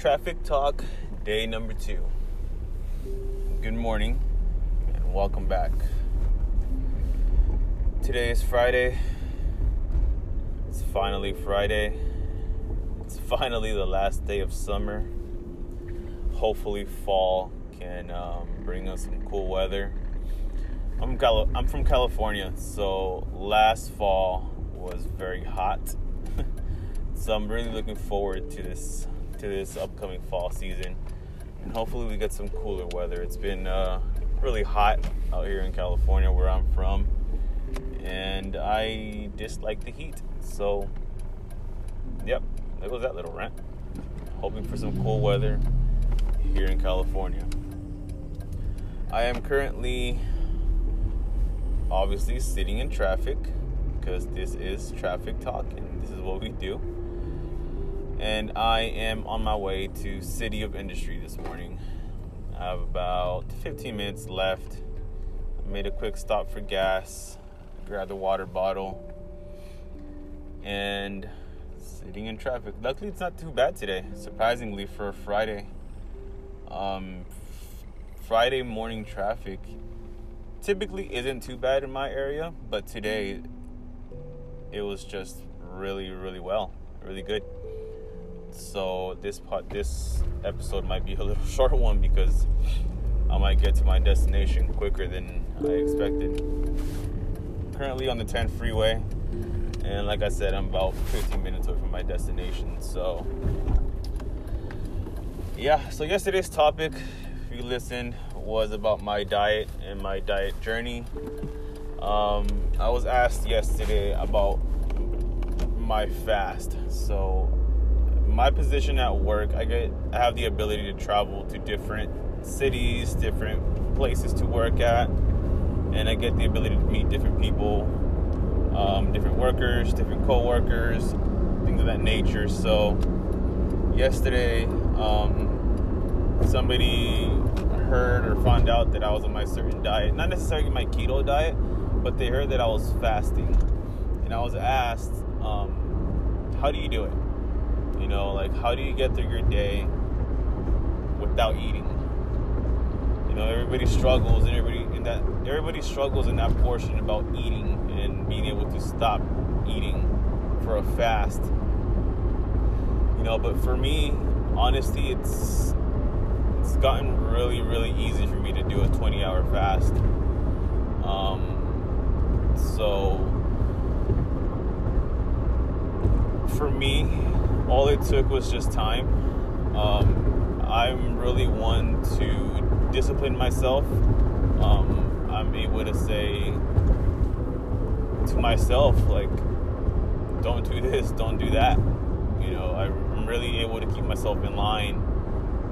Traffic Talk, day number two. Good morning and welcome back. Today is Friday. It's finally Friday. It's finally the last day of summer. Hopefully, fall can um, bring us some cool weather. I'm, Cal- I'm from California, so last fall was very hot. so I'm really looking forward to this to this upcoming fall season, and hopefully we get some cooler weather. It's been uh, really hot out here in California, where I'm from, and I dislike the heat. So, yep, there goes that little rant. Hoping for some cool weather here in California. I am currently obviously sitting in traffic because this is traffic talk and this is what we do and I am on my way to City of Industry this morning. I have about 15 minutes left. I made a quick stop for gas, grabbed a water bottle, and sitting in traffic. Luckily, it's not too bad today, surprisingly, for a Friday. Um, Friday morning traffic typically isn't too bad in my area, but today it was just really, really well, really good so this part this episode might be a little short one because I might get to my destination quicker than I expected. Currently on the 10 freeway, and like I said, I'm about 15 minutes away from my destination. So, yeah. So yesterday's topic, if you listened, was about my diet and my diet journey. Um, I was asked yesterday about my fast. So my position at work, I get I have the ability to travel to different cities, different places to work at, and I get the ability to meet different people, um, different workers, different co-workers, things of that nature. So yesterday, um, somebody heard or found out that I was on my certain diet, not necessarily my keto diet, but they heard that I was fasting, and I was asked, um, "How do you do it?" Know, like how do you get through your day without eating? You know, everybody struggles and everybody in that everybody struggles in that portion about eating and being able to stop eating for a fast. You know, but for me, honestly, it's it's gotten really, really easy for me to do a 20 hour fast. Um, so for me, all it took was just time. Um, I'm really one to discipline myself. Um, I'm able to say to myself, like, don't do this, don't do that. You know, I'm really able to keep myself in line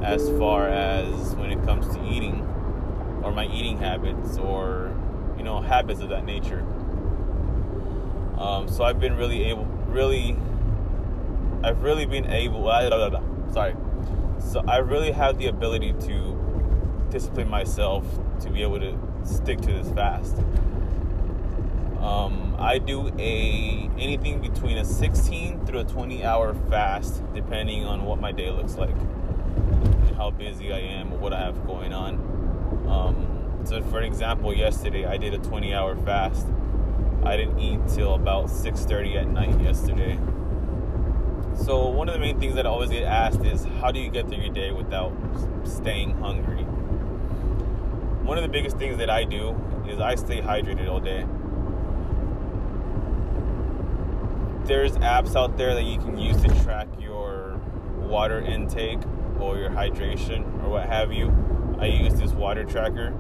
as far as when it comes to eating or my eating habits or, you know, habits of that nature. Um, so I've been really able, really I've really been able. Sorry. So I really have the ability to discipline myself to be able to stick to this fast. Um, I do a anything between a 16 through a 20 hour fast, depending on what my day looks like, how busy I am, or what I have going on. Um, so, for example, yesterday I did a 20 hour fast. I didn't eat till about 6:30 at night yesterday. So one of the main things that I always get asked is how do you get through your day without staying hungry? One of the biggest things that I do is I stay hydrated all day. There's apps out there that you can use to track your water intake or your hydration or what have you. I use this water tracker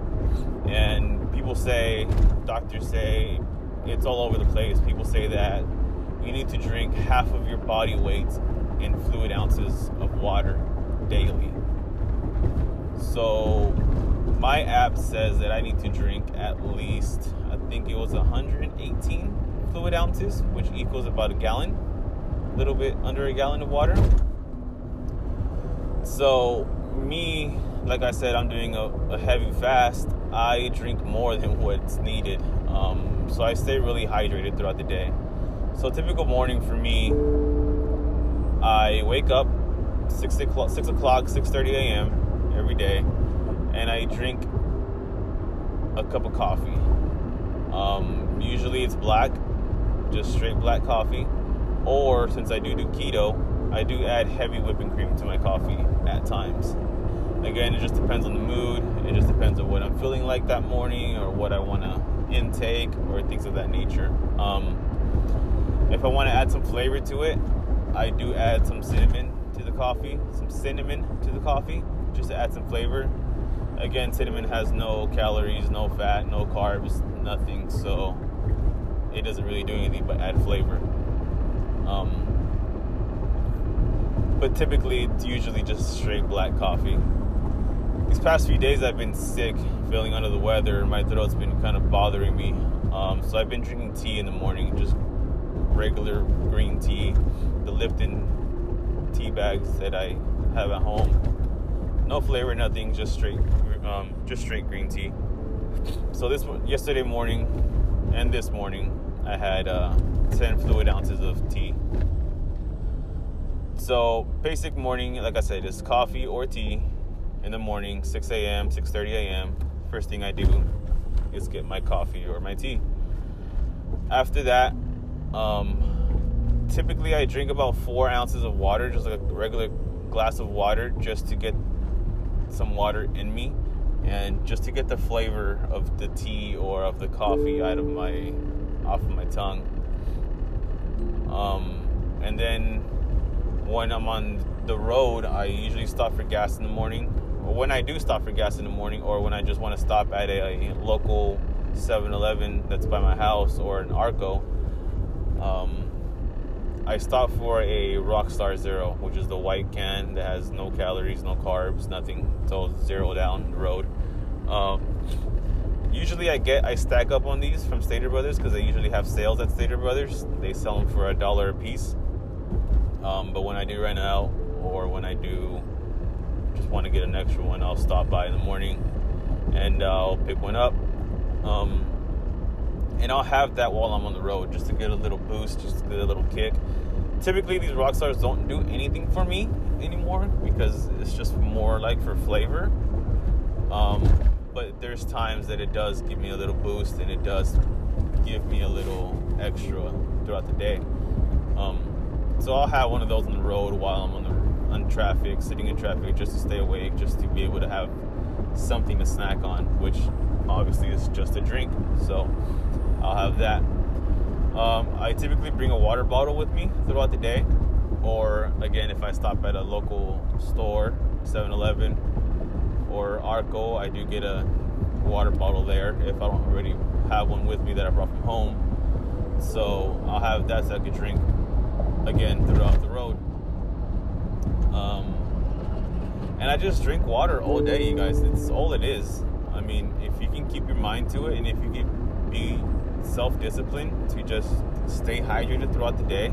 and people say, doctors say it's all over the place. People say that you need to drink half of your body weight in fluid ounces of water daily. So my app says that I need to drink at least, I think it was 118 fluid ounces, which equals about a gallon, a little bit under a gallon of water. So, me, like I said, I'm doing a, a heavy fast. I drink more than what's needed. Um, so, I stay really hydrated throughout the day. So, typical morning for me, I wake up, six o'clock, six o'clock, six thirty a.m. every day, and I drink a cup of coffee. Um, usually it's black, just straight black coffee, or since I do do keto, I do add heavy whipping cream to my coffee at times. Again, it just depends on the mood. It just depends on what I'm feeling like that morning or what I want to intake or things of that nature. Um, if I want to add some flavor to it, I do add some cinnamon to the coffee, some cinnamon to the coffee, just to add some flavor. Again, cinnamon has no calories, no fat, no carbs, nothing, so it doesn't really do anything but add flavor. Um, but typically, it's usually just straight black coffee. These past few days, I've been sick, feeling under the weather, my throat's been kind of bothering me. Um, so I've been drinking tea in the morning, just regular green tea, the Lipton tea bags that I have at home. No flavor, nothing, just straight, um, just straight green tea. So this yesterday morning and this morning, I had uh, 10 fluid ounces of tea. So basic morning, like I said, is coffee or tea in the morning, 6 a.m., 6:30 a.m. First thing I do is get my coffee or my tea. After that, um, typically, I drink about four ounces of water, just like a regular glass of water, just to get some water in me and just to get the flavor of the tea or of the coffee out of my off of my tongue. Um, and then when I'm on the road, I usually stop for gas in the morning. Or when I do stop for gas in the morning, or when I just want to stop at a, a local 7-Eleven that's by my house or an Arco, um, I stopped for a Rockstar Zero, which is the white can that has no calories, no carbs, nothing. So zero down the road. Um, usually, I get I stack up on these from Stater Brothers because they usually have sales at Stater Brothers. They sell them for a dollar a piece. Um, but when I do run out, or when I do just want to get an extra one, I'll stop by in the morning and I'll pick one up. Um, and I'll have that while I'm on the road just to get a little boost, just to get a little kick. Typically, these rock stars don't do anything for me anymore because it's just more like for flavor. Um, but there's times that it does give me a little boost and it does give me a little extra throughout the day. Um, so I'll have one of those on the road while I'm on the on traffic, sitting in traffic, just to stay awake, just to be able to have something to snack on, which obviously is just a drink. So I'll have that. Um, I typically bring a water bottle with me throughout the day, or again, if I stop at a local store, 7 Eleven or Arco, I do get a water bottle there if I don't already have one with me that I brought from home. So I'll have that so I can drink again throughout the road. Um, and I just drink water all day, you guys. It's all it is. I mean, if you can keep your mind to it and if you can be self discipline to just stay hydrated throughout the day,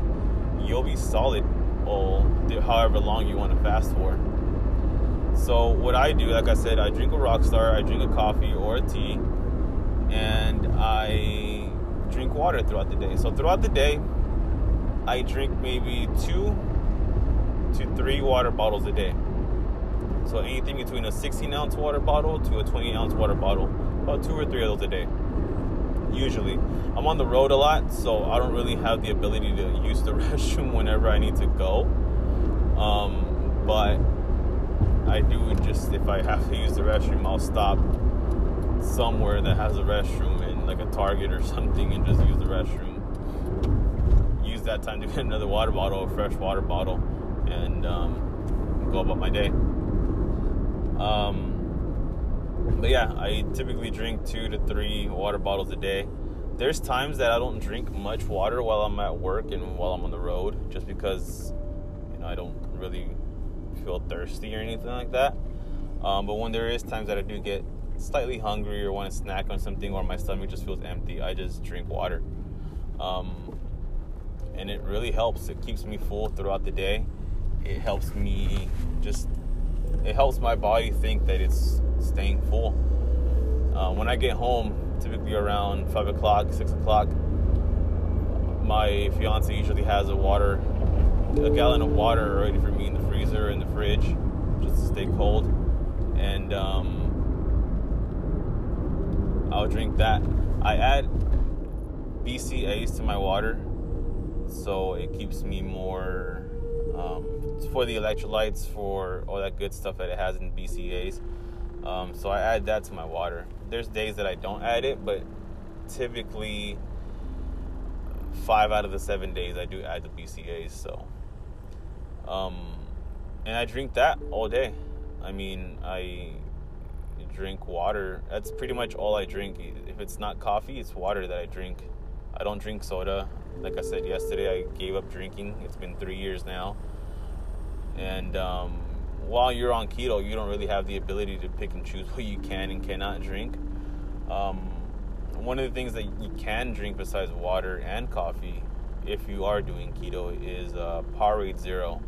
you'll be solid all however long you want to fast for. So what I do, like I said, I drink a Rockstar, I drink a coffee or a tea, and I drink water throughout the day. So throughout the day, I drink maybe two to three water bottles a day. So anything between a 16 ounce water bottle to a 20 ounce water bottle, about two or three of those a day usually. I'm on the road a lot, so I don't really have the ability to use the restroom whenever I need to go. Um, but I do just, if I have to use the restroom, I'll stop somewhere that has a restroom in like a Target or something and just use the restroom. Use that time to get another water bottle, a fresh water bottle, and um, go about my day. Um, but yeah, I typically drink two to three water bottles a day. There's times that I don't drink much water while I'm at work and while I'm on the road, just because you know I don't really feel thirsty or anything like that. Um, but when there is times that I do get slightly hungry or want to snack on something, or my stomach just feels empty, I just drink water. Um, and it really helps. It keeps me full throughout the day. It helps me just. It helps my body think that it's staying full. Uh, when I get home, typically around five o'clock, six o'clock, my fiance usually has a water a gallon of water ready for me in the freezer in the fridge, just to stay cold, and um, I'll drink that. I add BCAAs to my water, so it keeps me more um, for the electrolytes, for all that good stuff that it has in BCAAs. Um, so I add that to my water. There's days that I don't add it, but typically five out of the seven days I do add the BCAAs. So, um, and I drink that all day. I mean, I drink water. That's pretty much all I drink. If it's not coffee, it's water that I drink. I don't drink soda. Like I said yesterday, I gave up drinking. It's been three years now. And um, while you're on keto, you don't really have the ability to pick and choose what you can and cannot drink. Um, one of the things that you can drink besides water and coffee, if you are doing keto, is uh, Powerade Zero.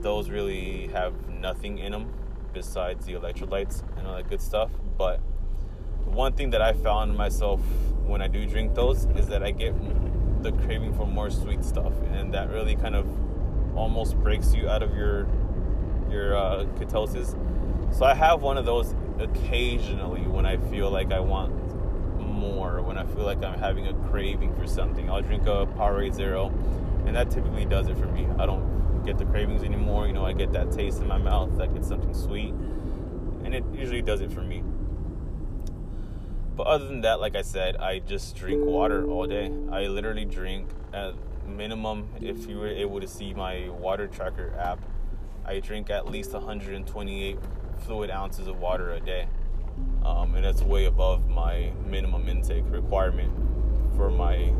Those really have nothing in them besides the electrolytes and all that good stuff. But one thing that I found myself when I do drink those is that I get the craving for more sweet stuff, and that really kind of almost breaks you out of your your uh, ketosis. So I have one of those occasionally when I feel like I want more, when I feel like I'm having a craving for something. I'll drink a Powerade Zero, and that typically does it for me. I don't get the cravings anymore. You know, I get that taste in my mouth. I get something sweet, and it usually does it for me. But other than that, like I said, I just drink water all day. I literally drink at minimum, if you were able to see my water tracker app, I drink at least 128 fluid ounces of water a day. Um, and that's way above my minimum intake requirement for my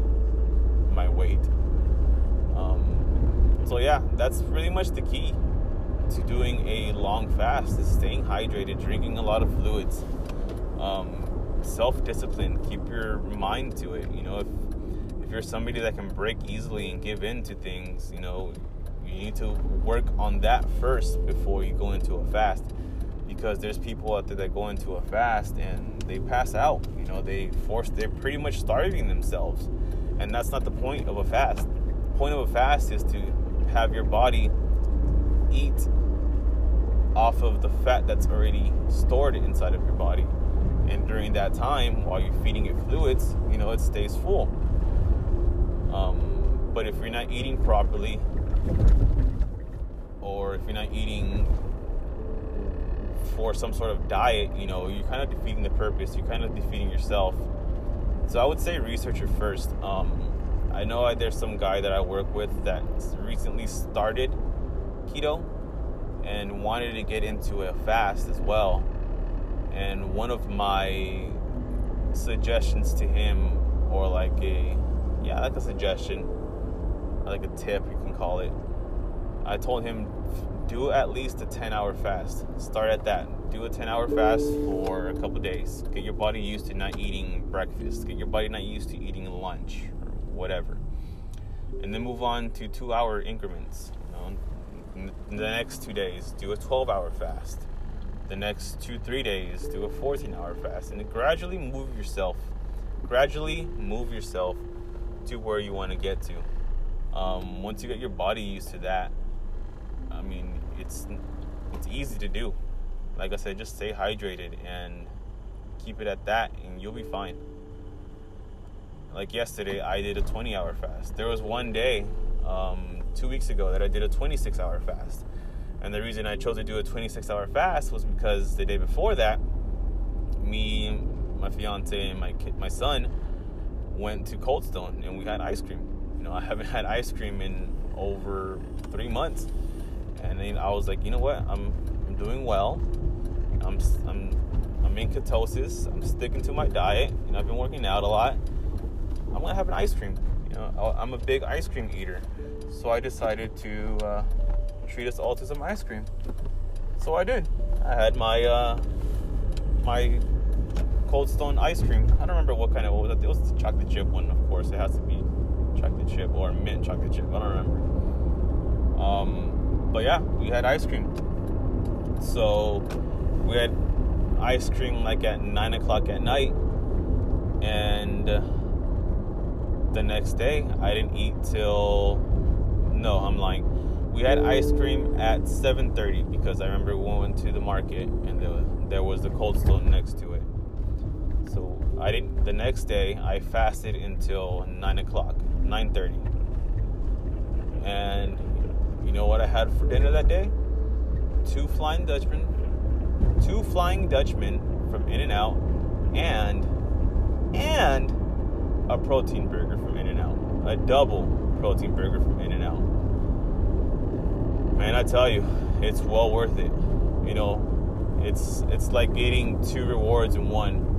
my weight. Um, so yeah, that's pretty much the key to doing a long fast is staying hydrated, drinking a lot of fluids. Um, self-discipline keep your mind to it you know if you're somebody that can break easily and give in to things you know you need to work on that first before you go into a fast. Because there's people out there that go into a fast and they pass out you know they force they're pretty much starving themselves. And that's not the point of a fast. The point of a fast is to have your body eat off of the fat that's already stored inside of your body. And during that time while you're feeding it fluids you know it stays full um, but if you're not eating properly or if you're not eating for some sort of diet you know you're kind of defeating the purpose you're kind of defeating yourself. So i would say research it first. Um, i know I, there's some guy that i work with that recently started keto and wanted to get into a fast as well. And one of my suggestions to him, or like a, yeah, like a suggestion, like a tip, you can call it. I told him, do at least a 10 hour fast. Start at that. Do a 10 hour fast for a couple days. Get your body used to not eating breakfast. Get your body not used to eating lunch or whatever. And then move on to two hour increments. You know, in the next two days, do a 12 hour fast the next two, three days, do a 14 hour fast and gradually move yourself, gradually move yourself to where you want to get to. Um, once you get your body used to that, I mean, it's it's easy to do. Like I said, just stay hydrated and keep it at that, and you'll be fine. Like yesterday, I did a 20 hour fast. There was one day, um, two weeks ago, that I did a 26 hour fast and the reason I chose to do a 26 hour fast was because the day before that, me, my fiance, and my kid, my son went to Cold Stone and we had ice cream. You know, I haven't had ice cream in over three months, and then I was like, you know what, I'm I'm doing well. I'm I'm I'm in ketosis. I'm sticking to my diet. You know, I've been working out a lot. I'm gonna have an ice cream. You know, I'm a big ice cream eater, so I decided to. Uh, treat us all to some ice cream. So I did. I had my uh, my Cold Stone ice cream. I don't remember what kind of what was it. It was the chocolate chip one, of course. It has to be chocolate chip or mint chocolate chip. I don't remember. Um, but yeah, we had ice cream. So we had ice cream like at nine o'clock at night, and the next day I didn't eat till No, I'm lying. We had ice cream at 7:30 because I remember we went to the market and there, there was the Cold Stone next to it. I didn't. The next day, I fasted until 9 o'clock, 9:30. And you know what I had for dinner that day? Two Flying Dutchmen, two Flying Dutchmen from In and Out, and and a protein burger from In and Out, a double protein burger from In and Out. Man, I tell you, it's well worth it. You know, it's it's like getting two rewards in one,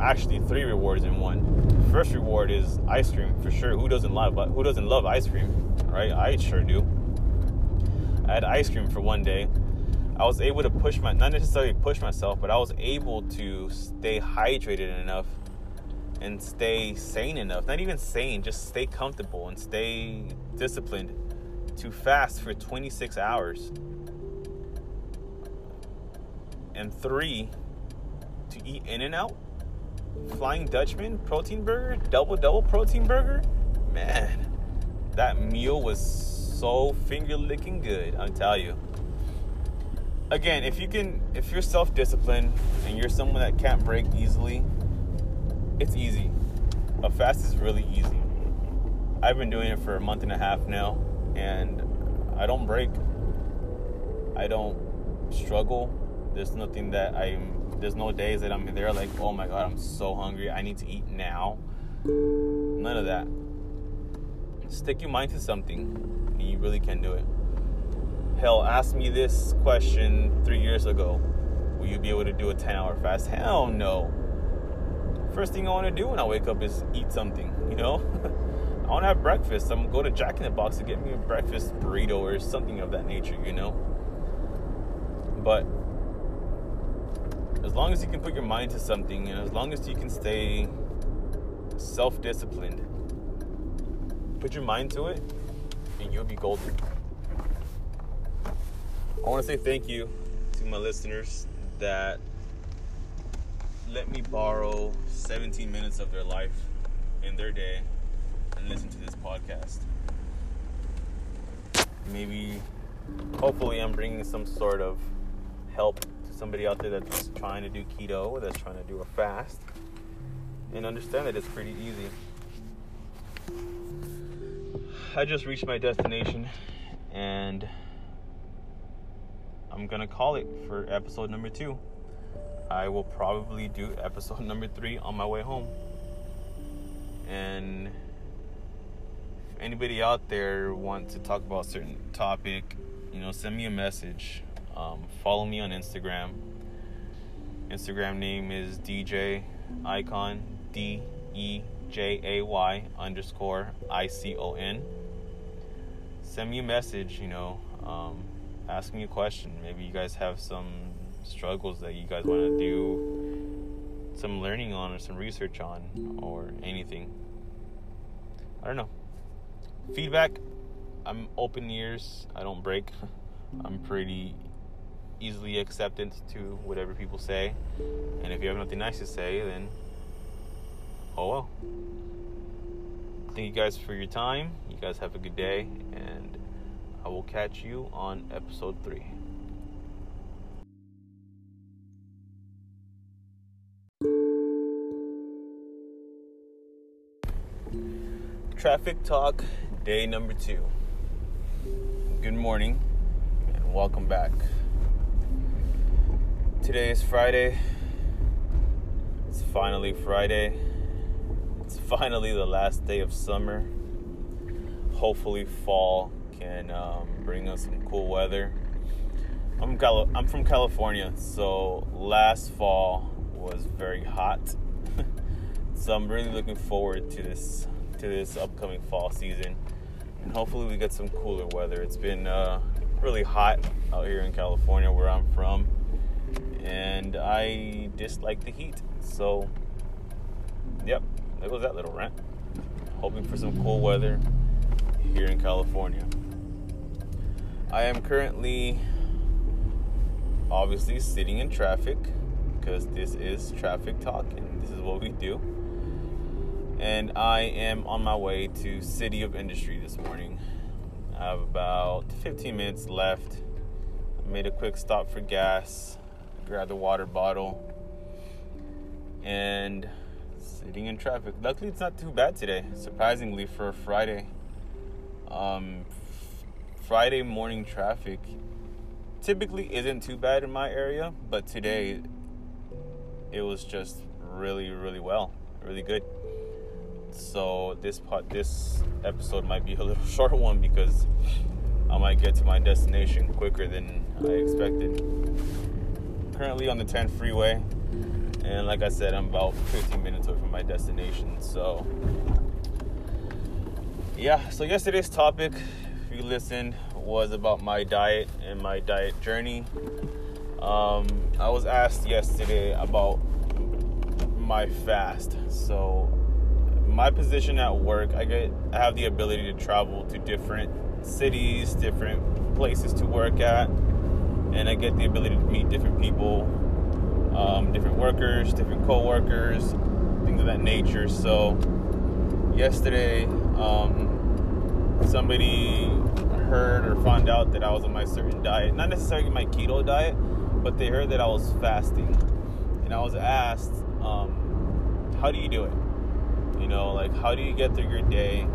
actually three rewards in one. First reward is ice cream for sure. Who doesn't love but who doesn't love ice cream, right? I sure do. I had ice cream for one day. I was able to push my not necessarily push myself, but I was able to stay hydrated enough and stay sane enough. Not even sane, just stay comfortable and stay disciplined to fast for 26 hours. And three, to eat In and Out, Flying Dutchman, protein burger, double double protein burger. Man, that meal was so finger licking good, I'll tell you. Again, if you can, if you're self disciplined and you're someone that can't break easily, it's easy. A fast is really easy. I've been doing it for a month and a half now, and I don't break. I don't struggle. There's nothing that I'm. There's no days that I'm there like, oh my god, I'm so hungry. I need to eat now. None of that. Stick your mind to something, and you really can do it. Hell, ask me this question three years ago. Will you be able to do a 10 hour fast? Hell no first thing I want to do when I wake up is eat something, you know? I want to have breakfast. I'm going to go to Jack in the Box to get me a breakfast burrito or something of that nature, you know? But as long as you can put your mind to something and as long as you can stay self disciplined, put your mind to it and you'll be golden. I want to say thank you to my listeners that let me borrow 17 minutes of their life in their day and listen to this podcast. Maybe, hopefully, I'm bringing some sort of help somebody out there that's trying to do keto, that's trying to do a fast, and understand that it's pretty easy. I just reached my destination and I'm gonna call it for episode number two. I will probably do episode number three on my way home. And if anybody out there want to talk about a certain topic, you know, send me a message. Um, follow me on Instagram. Instagram name is DJ Icon D E J A Y underscore I C O N. Send me a message, you know, um, ask me a question. Maybe you guys have some struggles that you guys want to do some learning on or some research on or anything. I don't know. Feedback, I'm open ears. I don't break. I'm pretty easily acceptant to whatever people say. And if you have nothing nice to say, then oh well. Thank you guys for your time. You guys have a good day, and I will catch you on episode three. Traffic Talk, day number two. Good morning and welcome back. Today is Friday. It's finally Friday. It's finally the last day of summer. Hopefully, fall can um, bring us some cool weather. I'm, Cal- I'm from California, so last fall was very hot. so I'm really looking forward to this to this upcoming fall season. And hopefully, we get some cooler weather. It's been uh, really hot out here in California, where I'm from, and I dislike the heat. So, yep, there goes that little rant. Hoping for some cool weather here in California. I am currently obviously sitting in traffic because this is traffic talk and this is what we do and I am on my way to City of Industry this morning. I have about 15 minutes left. I made a quick stop for gas, grabbed the water bottle, and sitting in traffic. Luckily, it's not too bad today, surprisingly, for a Friday. Um, Friday morning traffic typically isn't too bad in my area, but today it was just really, really well, really good. So this part, this episode might be a little short one because I might get to my destination quicker than I expected. Currently on the 10 freeway, and like I said, I'm about 15 minutes away from my destination. So yeah, so yesterday's topic, if you listen, was about my diet and my diet journey. Um, I was asked yesterday about my fast. So my position at work, I get I have the ability to travel to different cities, different places to work at, and I get the ability to meet different people, um, different workers, different co-workers, things of that nature. So yesterday, um, somebody heard or found out that I was on my certain diet, not necessarily my keto diet, but they heard that I was fasting, and I was asked, um, "How do you do it?" You know, like how do you get through your day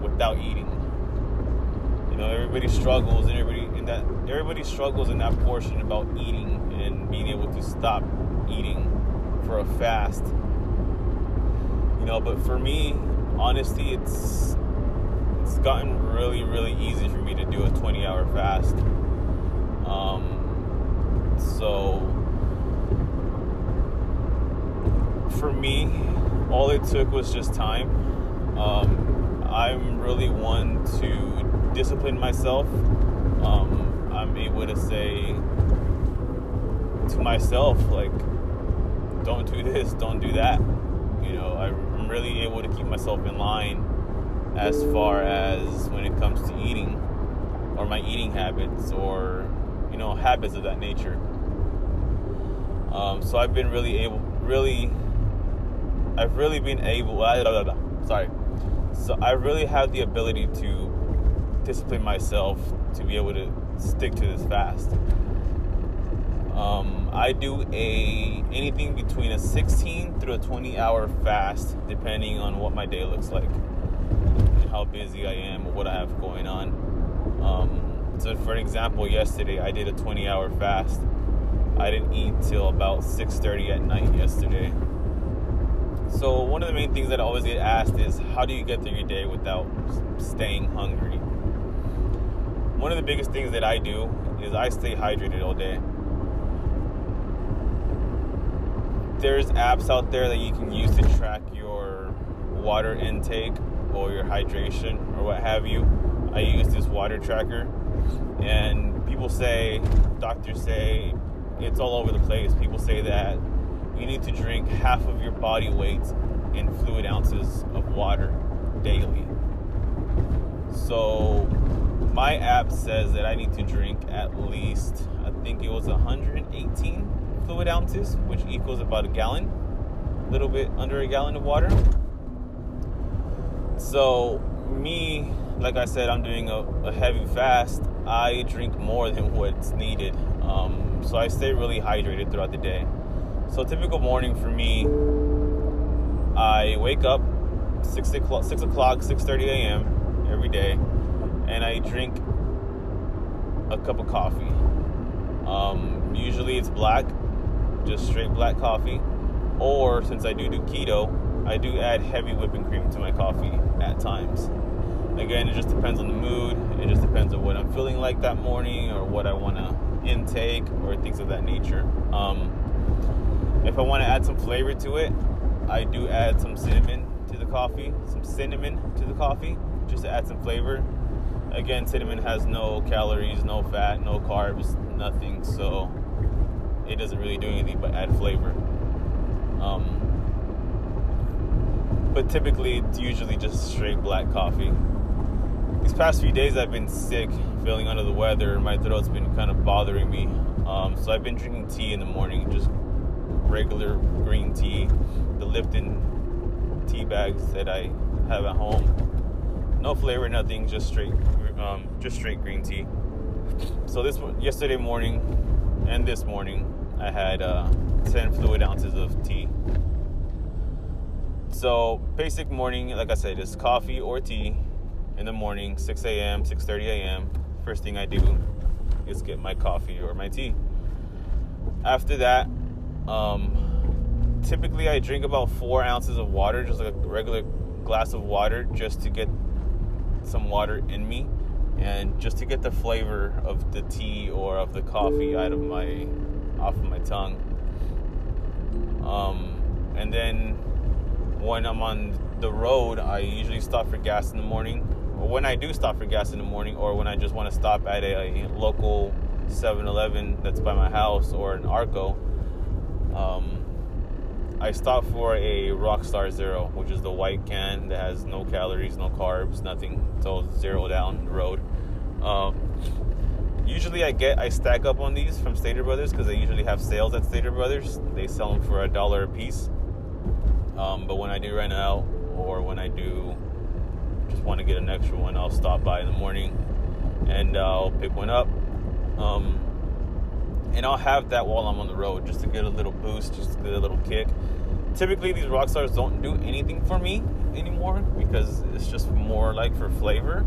without eating? You know, everybody struggles and everybody that everybody struggles in that portion about eating and being able to stop eating for a fast. You know, but for me, honestly, it's it's gotten really, really easy for me to do a 20 hour fast. Um, so for me, all it took was just time. Um, I'm really one to discipline myself. Um, I'm able to say to myself, like, don't do this, don't do that. You know, I'm really able to keep myself in line as far as when it comes to eating or my eating habits or, you know, habits of that nature. Um, so I've been really able, really I've really been able. Sorry. So I really have the ability to discipline myself to be able to stick to this fast. Um, I do a anything between a 16 through a 20 hour fast, depending on what my day looks like, how busy I am, or what I have going on. Um, so, for example, yesterday I did a 20 hour fast. I didn't eat till about 6:30 at night yesterday. So one of the main things that I always get asked is how do you get through your day without staying hungry? One of the biggest things that I do is I stay hydrated all day. There's apps out there that you can use to track your water intake or your hydration or what have you. I use this water tracker and people say, doctors say it's all over the place. People say that you need to drink half of your body weight in fluid ounces of water daily. So my app says that I need to drink at least, I think it was 118 fluid ounces, which equals about a gallon, a little bit under a gallon of water. So, me, like I said, I'm doing a, a heavy fast. I drink more than what's needed. Um, so, I stay really hydrated throughout the day. So, typical morning for me, I wake up six o'clock, six o'clock, 6:30 a.m. every day, and I drink a cup of coffee. Um, usually it's black, just straight black coffee. Or since I do do keto, I do add heavy whipping cream to my coffee at times. Again, it just depends on the mood. It just depends on what I'm feeling like that morning or what I want to intake or things of that nature. Um, if I want to add some flavor to it, I do add some cinnamon to the coffee, some cinnamon to the coffee, just to add some flavor. Again, cinnamon has no calories, no fat, no carbs, nothing. So it doesn't really do anything but add flavor. Um, but typically, it's usually just straight black coffee. These past few days, I've been sick, feeling under the weather. My throat's been kind of bothering me. Um, so I've been drinking tea in the morning, just regular green tea, the Lipton tea bags that I have at home. no flavor, nothing, just straight, um, just straight green tea. So this yesterday morning and this morning, I had uh, 10 fluid ounces of tea. So basic morning, like I said, is coffee or tea in the morning, 6 a.m., 6:30 a.m. First thing I do is get my coffee or my tea. After that, um, typically I drink about four ounces of water, just like a regular glass of water, just to get some water in me and just to get the flavor of the tea or of the coffee out of my off of my tongue. Um, and then when I'm on the road, I usually stop for gas in the morning. Or when I do stop for gas in the morning, or when I just want to stop at a, a local 7-Eleven that's by my house or an Arco, um, I stop for a Rockstar Zero, which is the white can that has no calories, no carbs, nothing. So zero down the road. Um, usually, I get I stack up on these from Stater Brothers because they usually have sales at Stater Brothers. They sell them for a dollar a piece. Um, but when I do run out, or when I do just want to get an extra one, I'll stop by in the morning and I'll pick one up. Um, and I'll have that while I'm on the road just to get a little boost, just to get a little kick. Typically, these rock stars don't do anything for me anymore because it's just more like for flavor.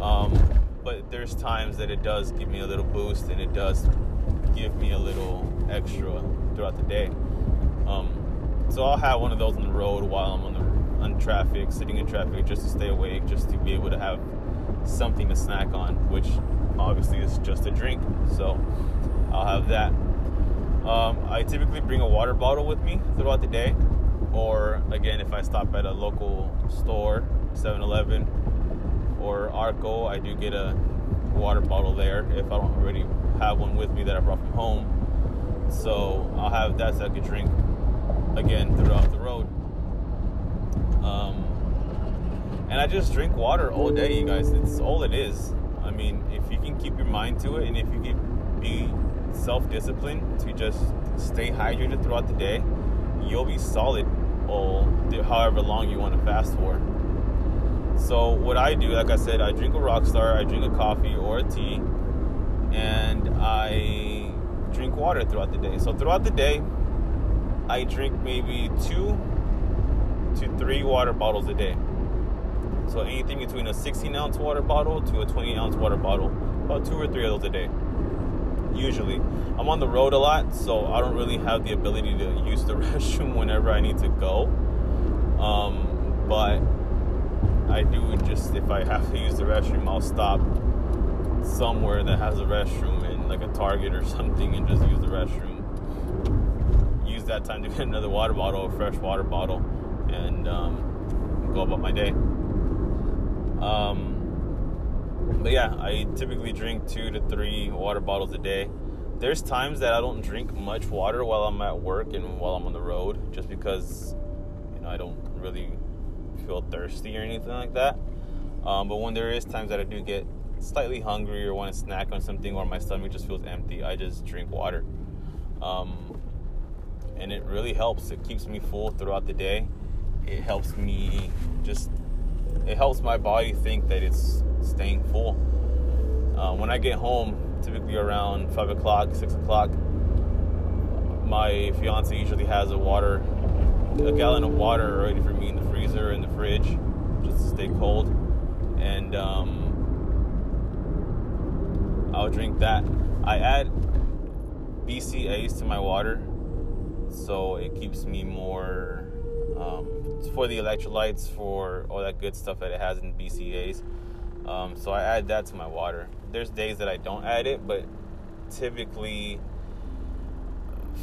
Um, but there's times that it does give me a little boost and it does give me a little extra throughout the day. Um, so I'll have one of those on the road while I'm on the on traffic, sitting in traffic, just to stay awake, just to be able to have something to snack on, which obviously is just a drink. So I'll have that. Um, I typically bring a water bottle with me throughout the day, or again, if I stop at a local store, 7-Eleven or Arco, I do get a water bottle there if I don't already have one with me that I brought from home. So I'll have that so I can drink again throughout the road. Um, and I just drink water all day, you guys. It's all it is. I mean, if you can keep your mind to it, and if you can be self-disciplined to just stay hydrated throughout the day, you'll be solid all however long you want to fast for. So what I do, like I said, I drink a Rockstar, I drink a coffee or a tea, and I drink water throughout the day. So throughout the day, I drink maybe two to three water bottles a day. So anything between a 16 ounce water bottle to a 20 ounce water bottle, about two or three of those a day. Usually, I'm on the road a lot, so I don't really have the ability to use the restroom whenever I need to go. Um, but I do just if I have to use the restroom, I'll stop somewhere that has a restroom in like a Target or something and just use the restroom. Use that time to get another water bottle, a fresh water bottle, and um, go about my day. Um, but yeah, I typically drink two to three water bottles a day. There's times that I don't drink much water while I'm at work and while I'm on the road, just because you know I don't really feel thirsty or anything like that. Um, but when there is times that I do get slightly hungry or want to snack on something or my stomach just feels empty, I just drink water. Um, and it really helps. It keeps me full throughout the day. It helps me just, it helps my body think that it's staying full. Uh, when I get home, typically around 5 o'clock, 6 o'clock, my fiance usually has a water, a gallon of water ready for me in the freezer, in the fridge, just to stay cold. And um, I'll drink that. I add BCAAs to my water so it keeps me more um, for the electrolytes, for all that good stuff that it has in BCAAs. Um, so I add that to my water. There's days that I don't add it, but typically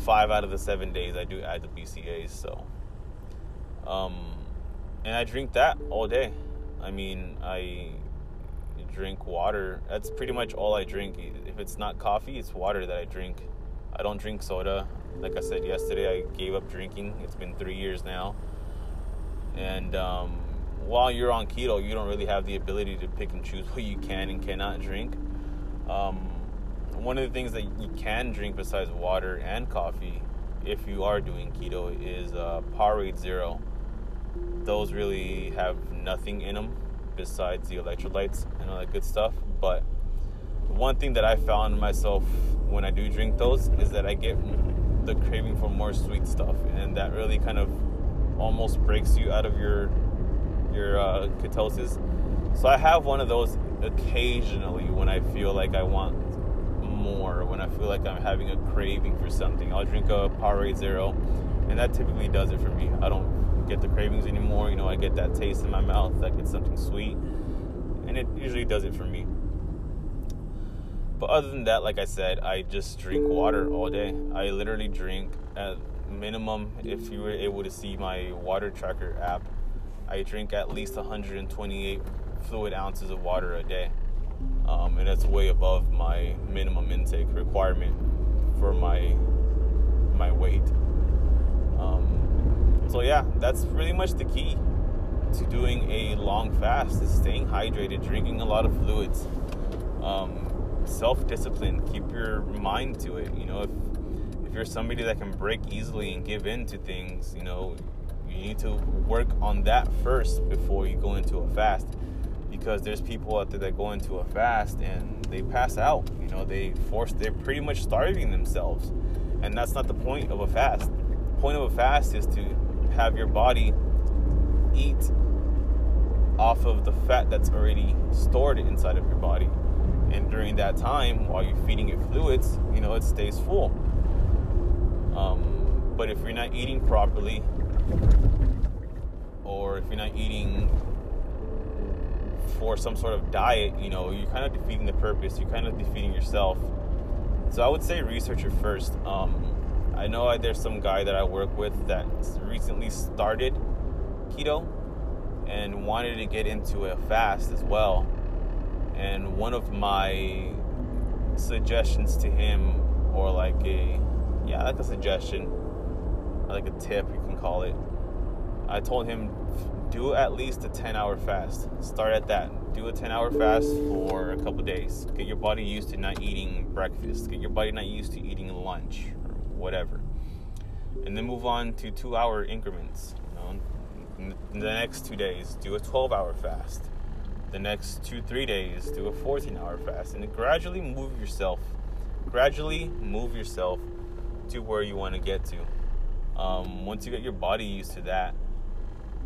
five out of the seven days I do add the BCAAs. So, um, and I drink that all day. I mean, I drink water. That's pretty much all I drink. If it's not coffee, it's water that I drink. I don't drink soda. Like I said yesterday, I gave up drinking. It's been three years now. And um, while you're on keto, you don't really have the ability to pick and choose what you can and cannot drink. Um, one of the things that you can drink besides water and coffee, if you are doing keto, is uh, Powerade Zero. Those really have nothing in them. besides the electrolytes and all that good stuff. But one thing that I found myself when I do drink those is that I get the craving for more sweet stuff, and that really kind of almost breaks you out of your your uh, ketosis. So I have one of those occasionally when I feel like I want more, when I feel like I'm having a craving for something. I'll drink a Powerade Zero, and that typically does it for me. I don't get the cravings anymore. You know, I get that taste in my mouth, I get something sweet, and it usually does it for me. But other than that, like I said, I just drink water all day. I literally drink at minimum, if you were able to see my water tracker app, I drink at least 128 fluid ounces of water a day. Um, and that's way above my minimum intake requirement for my my weight. Um, so yeah, that's pretty much the key to doing a long fast is staying hydrated, drinking a lot of fluids. Um, self-discipline keep your mind to it you know if if you're somebody that can break easily and give in to things you know you need to work on that first before you go into a fast because there's people out there that go into a fast and they pass out you know they force they're pretty much starving themselves and that's not the point of a fast. The point of a fast is to have your body eat off of the fat that's already stored inside of your body and during that time while you're feeding it fluids you know it stays full. Um, but if you're not eating properly or if you're not eating for some sort of diet you know you're kind of defeating the purpose you're kind of defeating yourself. So i would say research it first. Um, i know I, there's some guy that i work with that recently started keto and wanted to get into a fast as well and one of my suggestions to him, or like a, yeah, like a suggestion, like a tip, you can call it. I told him, do at least a 10 hour fast. Start at that. Do a 10 hour fast for a couple days. Get your body used to not eating breakfast. Get your body not used to eating lunch or whatever. And then move on to two hour increments. You know, in the next two days, do a 12 hour fast the next two, three days, do a 14 hour fast and gradually move yourself, gradually move yourself to where you want to get to. Um, once you get your body used to that,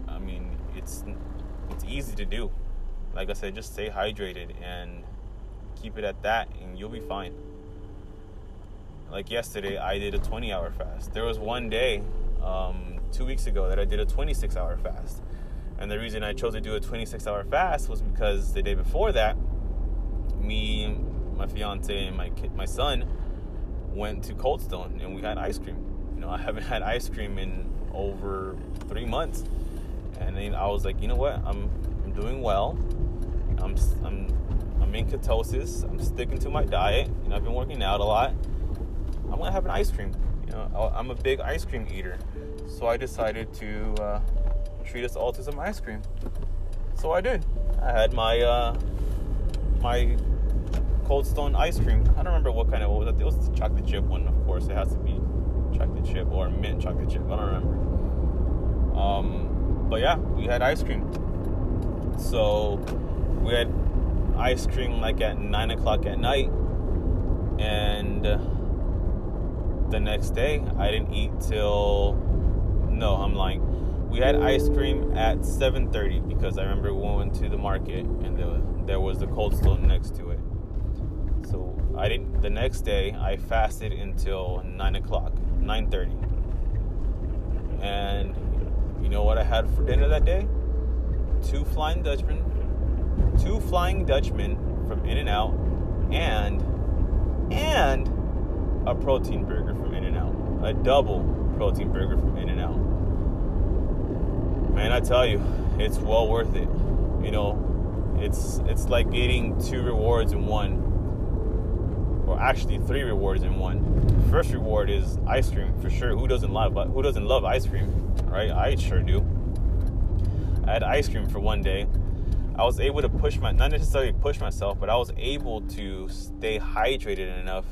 I mean, it's it's easy to do. Like I said, just stay hydrated and keep it at that, and you'll be fine. Like yesterday, I did a 20 hour fast. There was one day, um, two weeks ago, that I did a 26 hour fast. And the reason I chose to do a 26 hour fast was because the day before that, me, my fiance, and my kid, my son went to Cold Stone and we had ice cream. You know, I haven't had ice cream in over three months. And then I was like, you know what? I'm, I'm doing well. I'm, I'm, I'm in ketosis. I'm sticking to my diet. You know, I've been working out a lot. I'm gonna have an ice cream. You know, I'm a big ice cream eater. So I decided to uh, treat us all to some ice cream. So I did. I had my uh, my Cold Stone ice cream. I don't remember what kind of what was it. It was the chocolate chip one, of course. It has to be chocolate chip or mint chocolate chip. I don't remember. Um, but yeah, we had ice cream. So we had ice cream like at nine o'clock at night, and the next day I didn't eat till no, I'm lying we had ice cream at 7:30 because I remember we went to the market and there, there was the cold stone next to it. So I didn't. The next day I fasted until 9 o'clock, 9:30, and you know what I had for dinner that day? Two Flying Dutchmen, two Flying Dutchmen from In-N-Out, and and a protein burger from In-N-Out, a double protein burger from man, I tell you, it's well worth it. You know, it's it's like getting two rewards in one, or actually three rewards in one. First reward is ice cream for sure. Who doesn't love but who doesn't love ice cream, right? I sure do. I had ice cream for one day. I was able to push my not necessarily push myself, but I was able to stay hydrated enough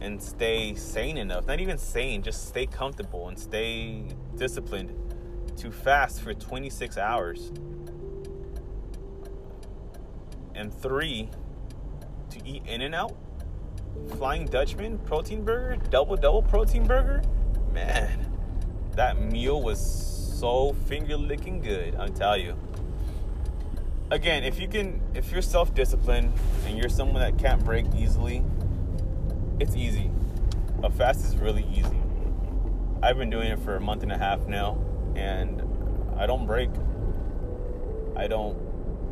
and stay sane enough. Not even sane, just stay comfortable and stay disciplined to fast for 26 hours. and three to eat In-N-Out, Flying Dutchman protein burger, double double protein burger. Man, that meal was so finger licking good. I'm telling you. Again, if you can, if you're self disciplined and you're someone that can't break easily, it's easy. A fast is really easy. I've been doing it for a month and a half now, and I don't break. I don't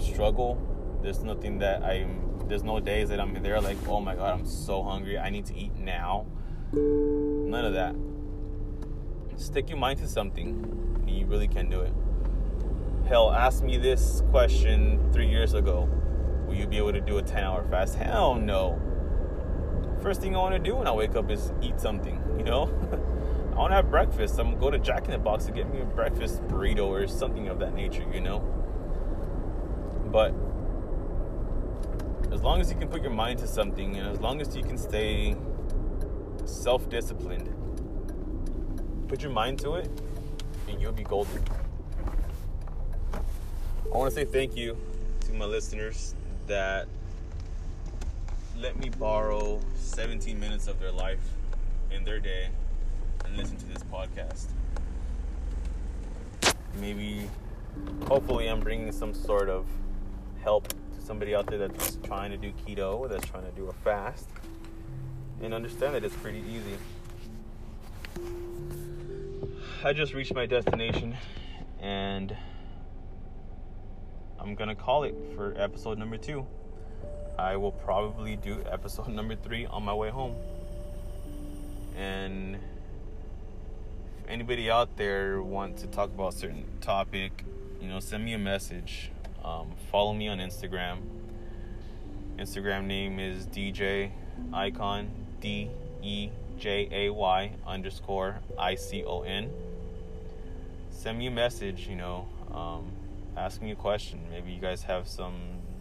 struggle. There's nothing that I'm. There's no days that I'm there like, oh my god, I'm so hungry. I need to eat now. None of that. Stick your mind to something, and you really can do it. Hell, ask me this question three years ago. Will you be able to do a 10 hour fast? Hell no. First thing I want to do when I wake up is eat something, you know? I want to have breakfast. I'm going to go to Jack in the Box to get me a breakfast burrito or something of that nature, you know? But as long as you can put your mind to something and as long as you can stay self disciplined, put your mind to it and you'll be golden. I want to say thank you to my listeners that let me borrow 17 minutes of their life in their day and listen to this podcast. Maybe, hopefully, I'm bringing some sort of help to somebody out there that's trying to do keto that's trying to do a fast and understand that it's pretty easy. I just reached my destination and I'm gonna call it for episode number two. I will probably do episode number three on my way home. And anybody out there want to talk about a certain topic, you know, send me a message. Um, follow me on Instagram. Instagram name is DJ Icon D E J A Y underscore I C O N. Send me a message, you know. Um, ask me a question. Maybe you guys have some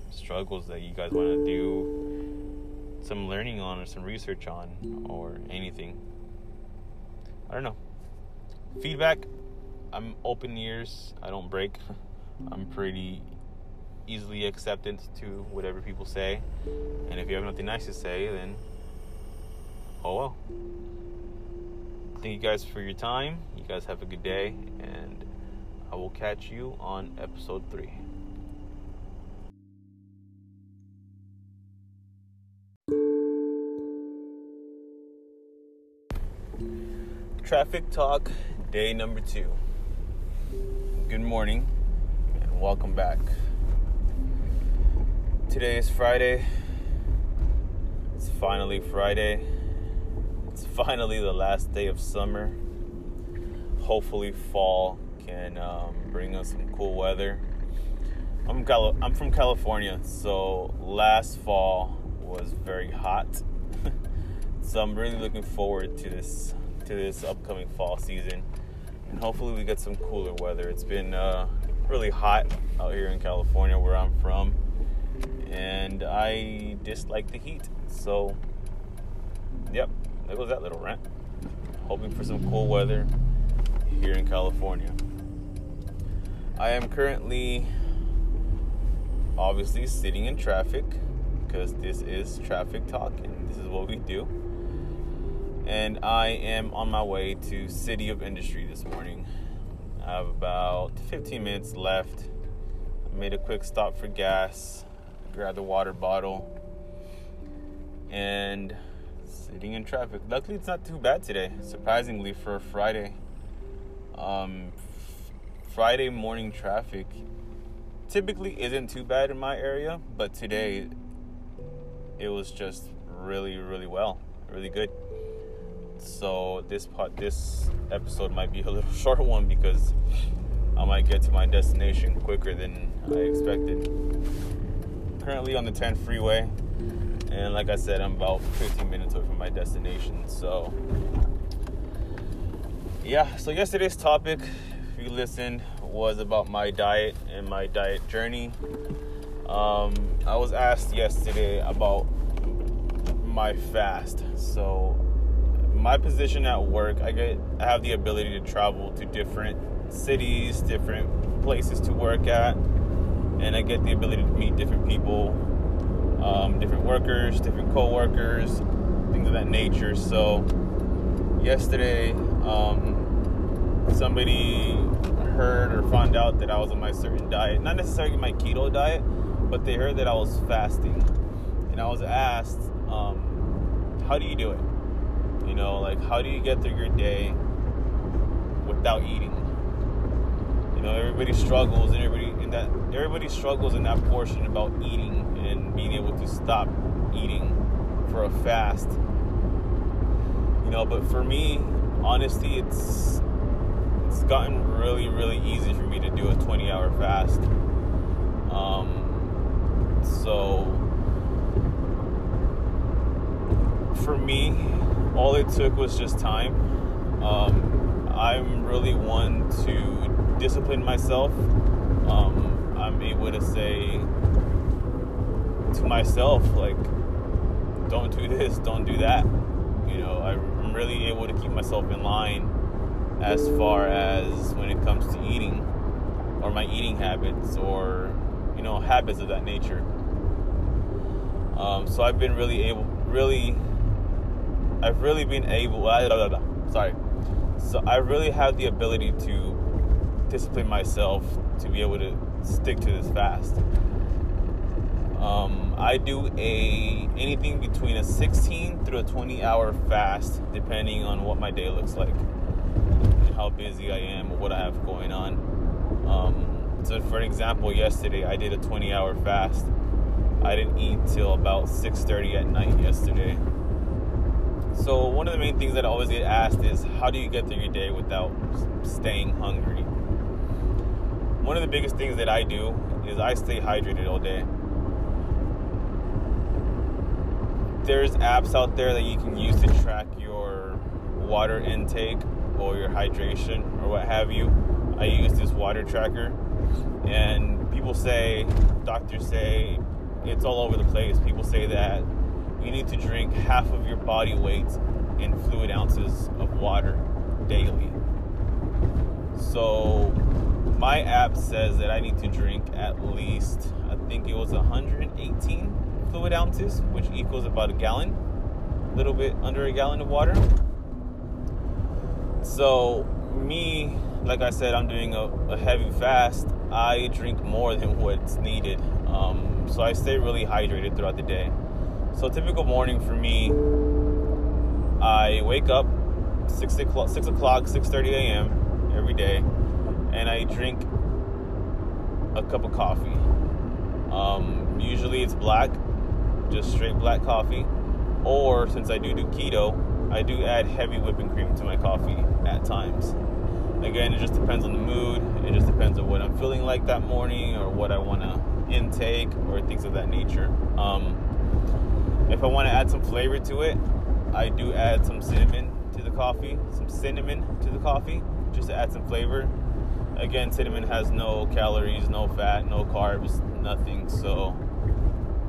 struggles that you guys want to do some learning on or some research on or anything. I don't know. Feedback, I'm open ears. I don't break. I'm pretty easily acceptant to whatever people say. And if you have nothing nice to say, then oh well. Thank you guys for your time. You guys have a good day and I will catch you on episode 3. Traffic Talk, day number two. Good morning and welcome back. Today is Friday. It's finally Friday. It's finally the last day of summer. Hopefully, fall can um, bring us some cool weather. I'm Cal- I'm from California, so last fall was very hot. so I'm really looking forward to this to this upcoming fall season, and hopefully we get some cooler weather. It's been uh, really hot out here in California, where I'm from, and I dislike the heat. So, yep, there goes that little rant. Hoping for some cool weather here in California. I am currently obviously sitting in traffic because this is traffic talk and this is what we do. And I am on my way to City of Industry this morning. I have about 15 minutes left. I made a quick stop for gas, grabbed a water bottle, and sitting in traffic. Luckily, it's not too bad today, surprisingly, for a Friday. Um, Friday morning traffic typically isn't too bad in my area, but today it was just really, really well, really good. So this part, this episode might be a little short one because I might get to my destination quicker than I expected. Currently on the 10 freeway, and like I said, I'm about 15 minutes away from my destination. So yeah, so yesterday's topic if you listened was about my diet and my diet journey. Um, I was asked yesterday about my fast. So, my position at work, I get I have the ability to travel to different cities, different places to work at, and I get the ability to meet different people um, different workers, different co-workers, things of that nature. So yesterday, um, somebody heard or found out that I was on my certain diet, not necessarily my keto diet, but they heard that I was fasting, and I was asked, um, "How do you do it? You know, like how do you get through your day without eating?" You know, everybody struggles, and everybody in that everybody struggles in that portion about eating and being able to stop eating for a fast. You know, but for me, honestly, it's it's gotten really, really easy for me to do a 20 hour fast. Um, so for me, all it took was just time. Um, I'm really one to discipline myself, um, I'm able to say to myself, like, don't do this, don't do that. You know, I'm really able to keep myself in line as far as when it comes to eating or my eating habits or, you know, habits of that nature. Um, so I've been really able, really, I've really been able, sorry. So I really have the ability to discipline myself to be able to stick to this fast. Um, I do a anything between a 16 through a 20 hour fast, depending on what my day looks like, how busy I am, or what I have going on. Um, so, for example, yesterday I did a 20 hour fast. I didn't eat till about 6:30 at night yesterday. So one of the main things that I always get asked is, how do you get through your day without staying hungry? one of the biggest things that I do is I stay hydrated all day. There's apps out there that you can use to track your water intake or your hydration or what have you. I use this water tracker, and people say, doctors say, it's all over the place. People say that you need to drink half of your body weight in fluid ounces of water daily. So my app says that I need to drink at least, I think it was 118 fluid ounces, which equals about a gallon, a little bit under a gallon of water. So, me, like I said, I'm doing a, a heavy fast. I drink more than what's needed. Um, so, I stay really hydrated throughout the day. So, typical morning for me, I wake up 6 o'clock, 6 o'clock, 6.30 a.m. every day and I drink a cup of coffee. Um, usually it's black, just straight black coffee. Or since I do do keto, I do add heavy whipping cream to my coffee at times. Again, it just depends on the mood. It just depends on what I'm feeling like that morning or what I want to intake or things of that nature. Um, if I want to add some flavor to it, I do add some cinnamon to the coffee, some cinnamon to the coffee, just to add some flavor again, cinnamon has no calories, no fat, no carbs, nothing. So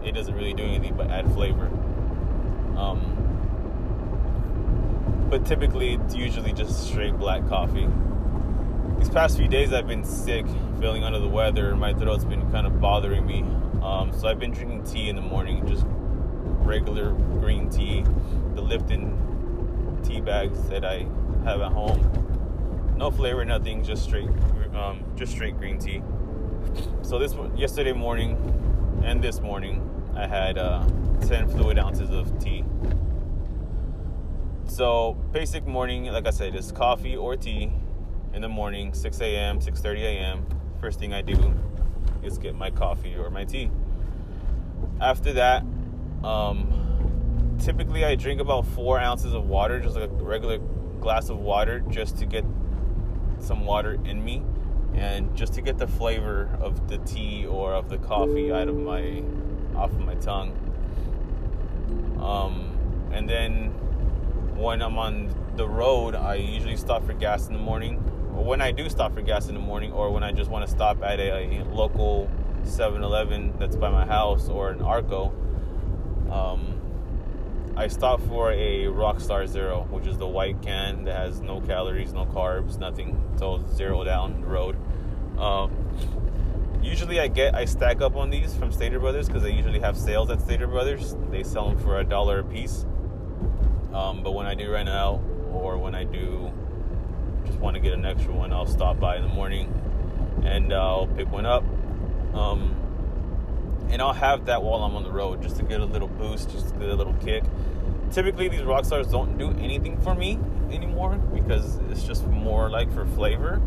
it doesn't really do anything but add flavor. Um, but typically, it's usually just straight black coffee. These past few days, I've been sick, feeling under the weather. My throat's been kind of bothering me. Um, so I've been drinking tea in the morning, just regular green tea, the Lipton tea bags that I have at home. No flavor, nothing, just straight um, just straight green tea. So this yesterday morning and this morning, I had uh, 10 fluid ounces of tea. So basic morning, like I said, is coffee or tea in the morning, 6 a.m., 6:30 a.m. First thing I do is get my coffee or my tea. After that, um, typically I drink about four ounces of water, just like a regular glass of water, just to get some water in me and just to get the flavor of the tea or of the coffee out of my off of my tongue. Um, and then when I'm on the road, I usually stop for gas in the morning. Or when I do stop for gas in the morning, or when I just want to stop at a, a local 7-Eleven that's by my house or an Arco, um, I stop for a Rockstar Zero, which is the white can that has no calories, no carbs, nothing. So zero down the road. Um, Usually, I get I stack up on these from Stater Brothers because they usually have sales at Stater Brothers. They sell them for a dollar a piece. Um, but when I do rent out, or when I do just want to get an extra one, I'll stop by in the morning and I'll pick one up. Um, and I'll have that while I'm on the road just to get a little boost, just to get a little kick. Typically, these rock stars don't do anything for me anymore because it's just more like for flavor.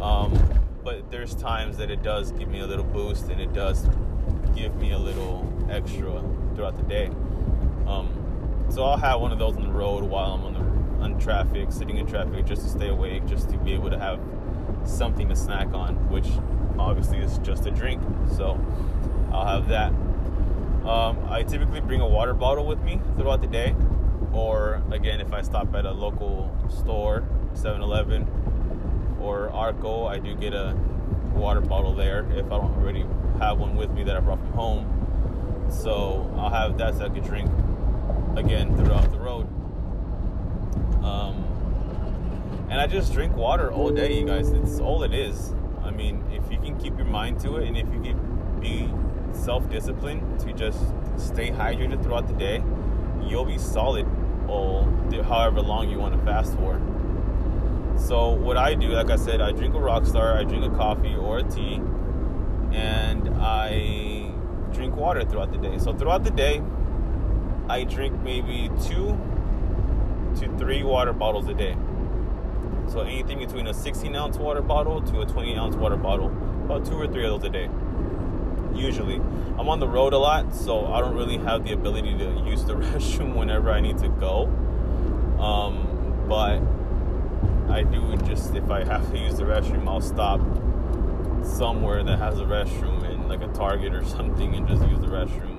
Um, but there's times that it does give me a little boost and it does give me a little extra throughout the day. Um, so I'll have one of those on the road while I'm on the on traffic, sitting in traffic, just to stay awake, just to be able to have something to snack on, which obviously is just a drink. So I'll have that. Um, I typically bring a water bottle with me throughout the day, or again, if I stop at a local store, 7 Eleven or Arco, I do get a water bottle there if I don't already have one with me that I brought from home. So I'll have that so I can drink again throughout the road. Um, and I just drink water all day, you guys. It's all it is. I mean, if you can keep your mind to it and if you can be self disciplined to just stay hydrated throughout the day, you'll be solid all however long you want to fast for. So what I do, like I said, I drink a Rockstar, I drink a coffee or a tea, and I drink water throughout the day. So throughout the day, I drink maybe two to three water bottles a day. So anything between a 16 ounce water bottle to a 20 ounce water bottle, about two or three of those a day. Usually, I'm on the road a lot, so I don't really have the ability to use the restroom whenever I need to go. Um, but I do just if I have to use the restroom, I'll stop somewhere that has a restroom in like a Target or something and just use the restroom.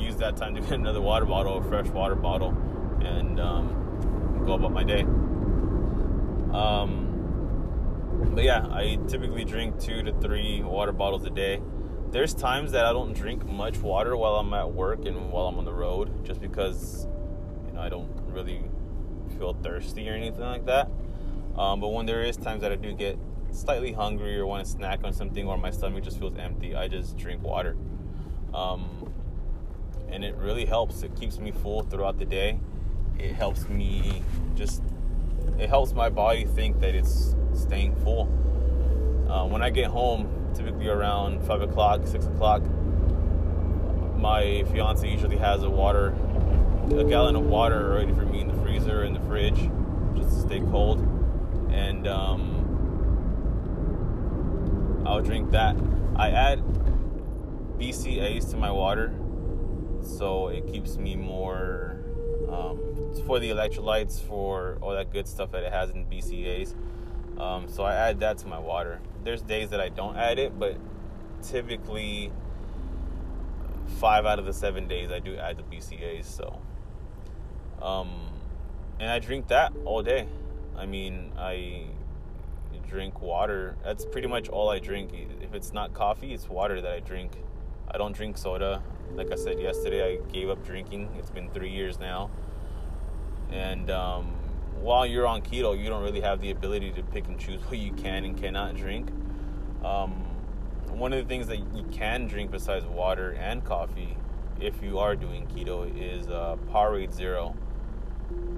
Use that time to get another water bottle, a fresh water bottle, and um, go about my day. Um, but yeah, I typically drink two to three water bottles a day. There's times that I don't drink much water while I'm at work and while I'm on the road, just because you know I don't really feel thirsty or anything like that. Um, but when there is times that I do get slightly hungry or want to snack on something or my stomach just feels empty, I just drink water. Um, and it really helps. It keeps me full throughout the day. It helps me just, it helps my body think that it's staying full. Uh, when I get home, typically around 5 o'clock, 6 o'clock, my fiance usually has a water, a gallon of water ready for me in the freezer in the fridge just to stay cold. And um, I'll drink that. I add BCAAs to my water so it keeps me more um, for the electrolytes, for all that good stuff that it has in BCAAs. Um, so I add that to my water. There's days that I don't add it, but typically five out of the seven days I do add the BCAAs. So, um, and I drink that all day. I mean, I drink water. That's pretty much all I drink. If it's not coffee, it's water that I drink. I don't drink soda. Like I said yesterday, I gave up drinking. It's been three years now. And um, while you're on keto, you don't really have the ability to pick and choose what you can and cannot drink. Um, one of the things that you can drink besides water and coffee, if you are doing keto, is uh, Powerade Zero.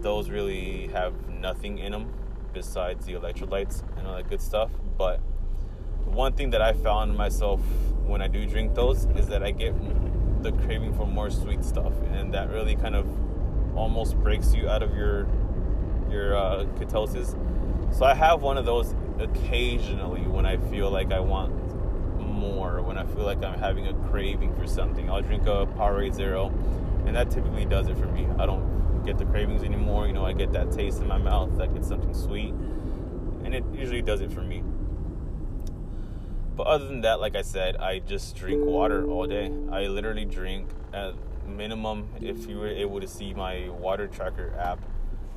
Those really have nothing in them besides the electrolytes and all that good stuff. But one thing that I found myself when I do drink those is that I get the craving for more sweet stuff, and that really kind of almost breaks you out of your your uh, ketosis. So I have one of those occasionally when I feel like I want more, when I feel like I'm having a craving for something. I'll drink a Powerade Zero, and that typically does it for me. I don't get the cravings anymore. You know, I get that taste in my mouth. I get something sweet, and it usually does it for me. But other than that, like I said, I just drink water all day. I literally drink at minimum, if you were able to see my water tracker app,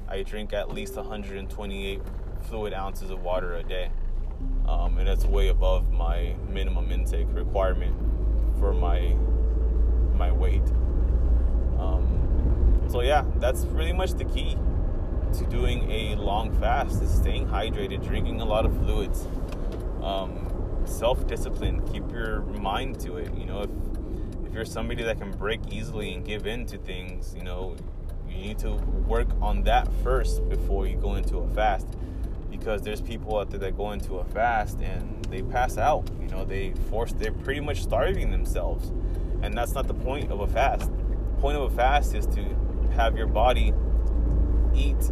I drink at least 128 fluid ounces of water a day. Um, and that's way above my minimum intake requirement for my my weight. Um, so yeah, that's pretty much the key to doing a long fast is staying hydrated, drinking a lot of fluids. Um, self-discipline. Keep your mind to it. You know, if you're somebody that can break easily and give in to things, you know, you need to work on that first before you go into a fast. Because there's people out there that go into a fast and they pass out. You know, they force they're pretty much starving themselves. And that's not the point of a fast. The point of a fast is to have your body eat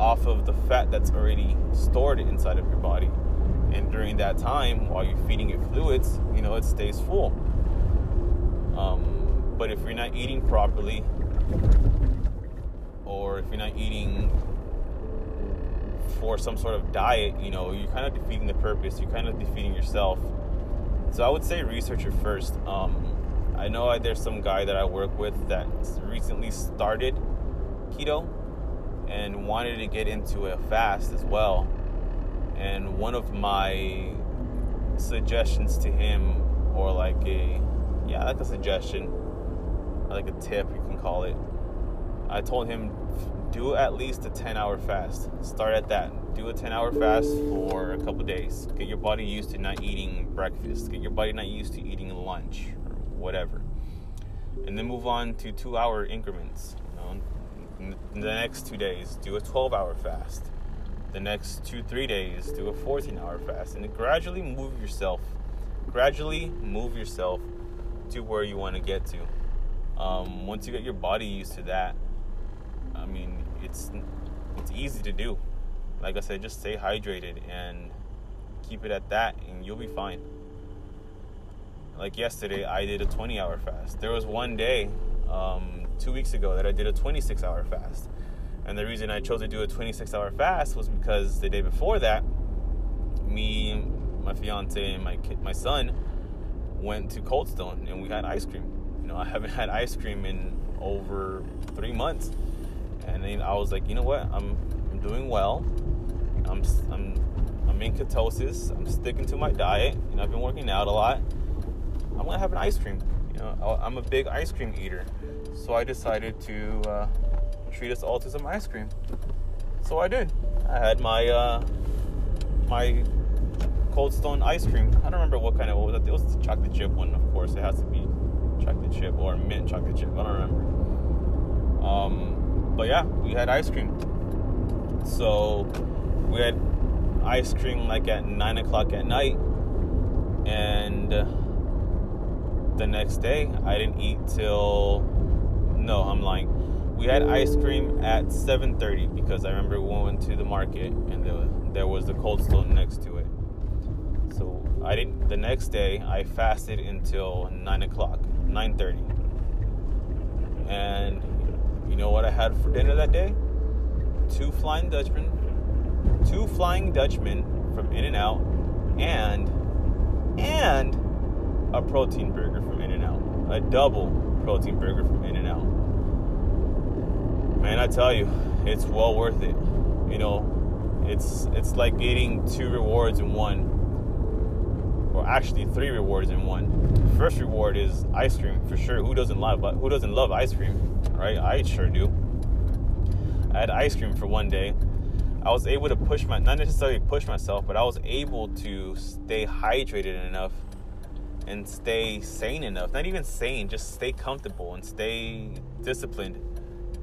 off of the fat that's already stored inside of your body. And during that time, while you're feeding it fluids, you know, it stays full. Um, but if you're not eating properly, or if you're not eating for some sort of diet, you know, you're kind of defeating the purpose. You're kind of defeating yourself. So I would say research it first. Um, I know I, there's some guy that I work with that recently started keto and wanted to get into a fast as well. And one of my suggestions to him, or like a, yeah, like a suggestion, like a tip, you can call it. I told him, do at least a 10 hour fast. Start at that. Do a 10 hour fast for a couple days. Get your body used to not eating breakfast. Get your body not used to eating lunch or whatever. And then move on to two hour increments. You know, the next two days, do a 12 hour fast. The next two, three days, do a 14 hour fast. And gradually move yourself, gradually move yourself to where you want to get to. Um, once you get your body used to that, I mean, it's it's easy to do. Like I said, just stay hydrated and keep it at that, and you'll be fine. Like yesterday, I did a 20 hour fast. There was one day, um, two weeks ago, that I did a 26 hour fast. And the reason I chose to do a 26 hour fast was because the day before that, me, my fiance, and my kid, my son went to Cold Stone and we had ice cream. You know, I haven't had ice cream in over three months and then I was like, you know what? I'm I'm doing well. I'm I'm I'm in ketosis. I'm sticking to my diet. You know, I've been working out a lot. I'm gonna have an ice cream. You know, I'm a big ice cream eater, so I decided to uh, treat us all to some ice cream. So I did. I had my uh, my Cold Stone ice cream. I don't remember what kind of what was it. It was the chocolate chip one, of course. It has to be chocolate chip or mint chocolate chip. I don't remember. Um, but yeah, we had ice cream. So we had ice cream like at nine o'clock at night, and the next day I didn't eat till no, I'm lying. We had ice cream at 7:30 because I remember we went to the market and there, there was the cold stone next to it. I didn't. The next day I fasted until nine o'clock, 9:30, and you know what I had for dinner that day? Two Flying Dutchmen, two Flying Dutchmen from In-N-Out, and and a protein burger from In-N-Out, a double protein burger from In-N-Out. Man, I tell you, it's well worth it. You know, it's it's like getting two rewards in one or actually three rewards in one. First reward is ice cream for sure. Who doesn't love but who doesn't love ice cream, right? I sure do. I had ice cream for one day. I was able to push my not necessarily push myself, but I was able to stay hydrated enough and stay sane enough. Not even sane, just stay comfortable and stay disciplined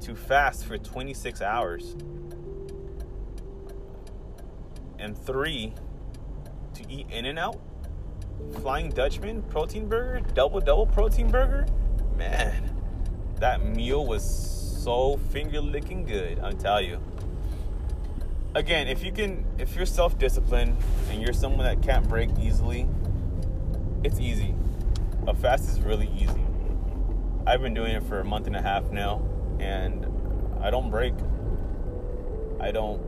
to fast for 26 hours. And three, to eat In-N-Out Flying Dutchman protein burger, double double protein burger. Man, that meal was so finger licking good. i tell you. Again, if you can, if you're self disciplined and you're someone that can't break easily, it's easy. A fast is really easy. I've been doing it for a month and a half now, and I don't break. I don't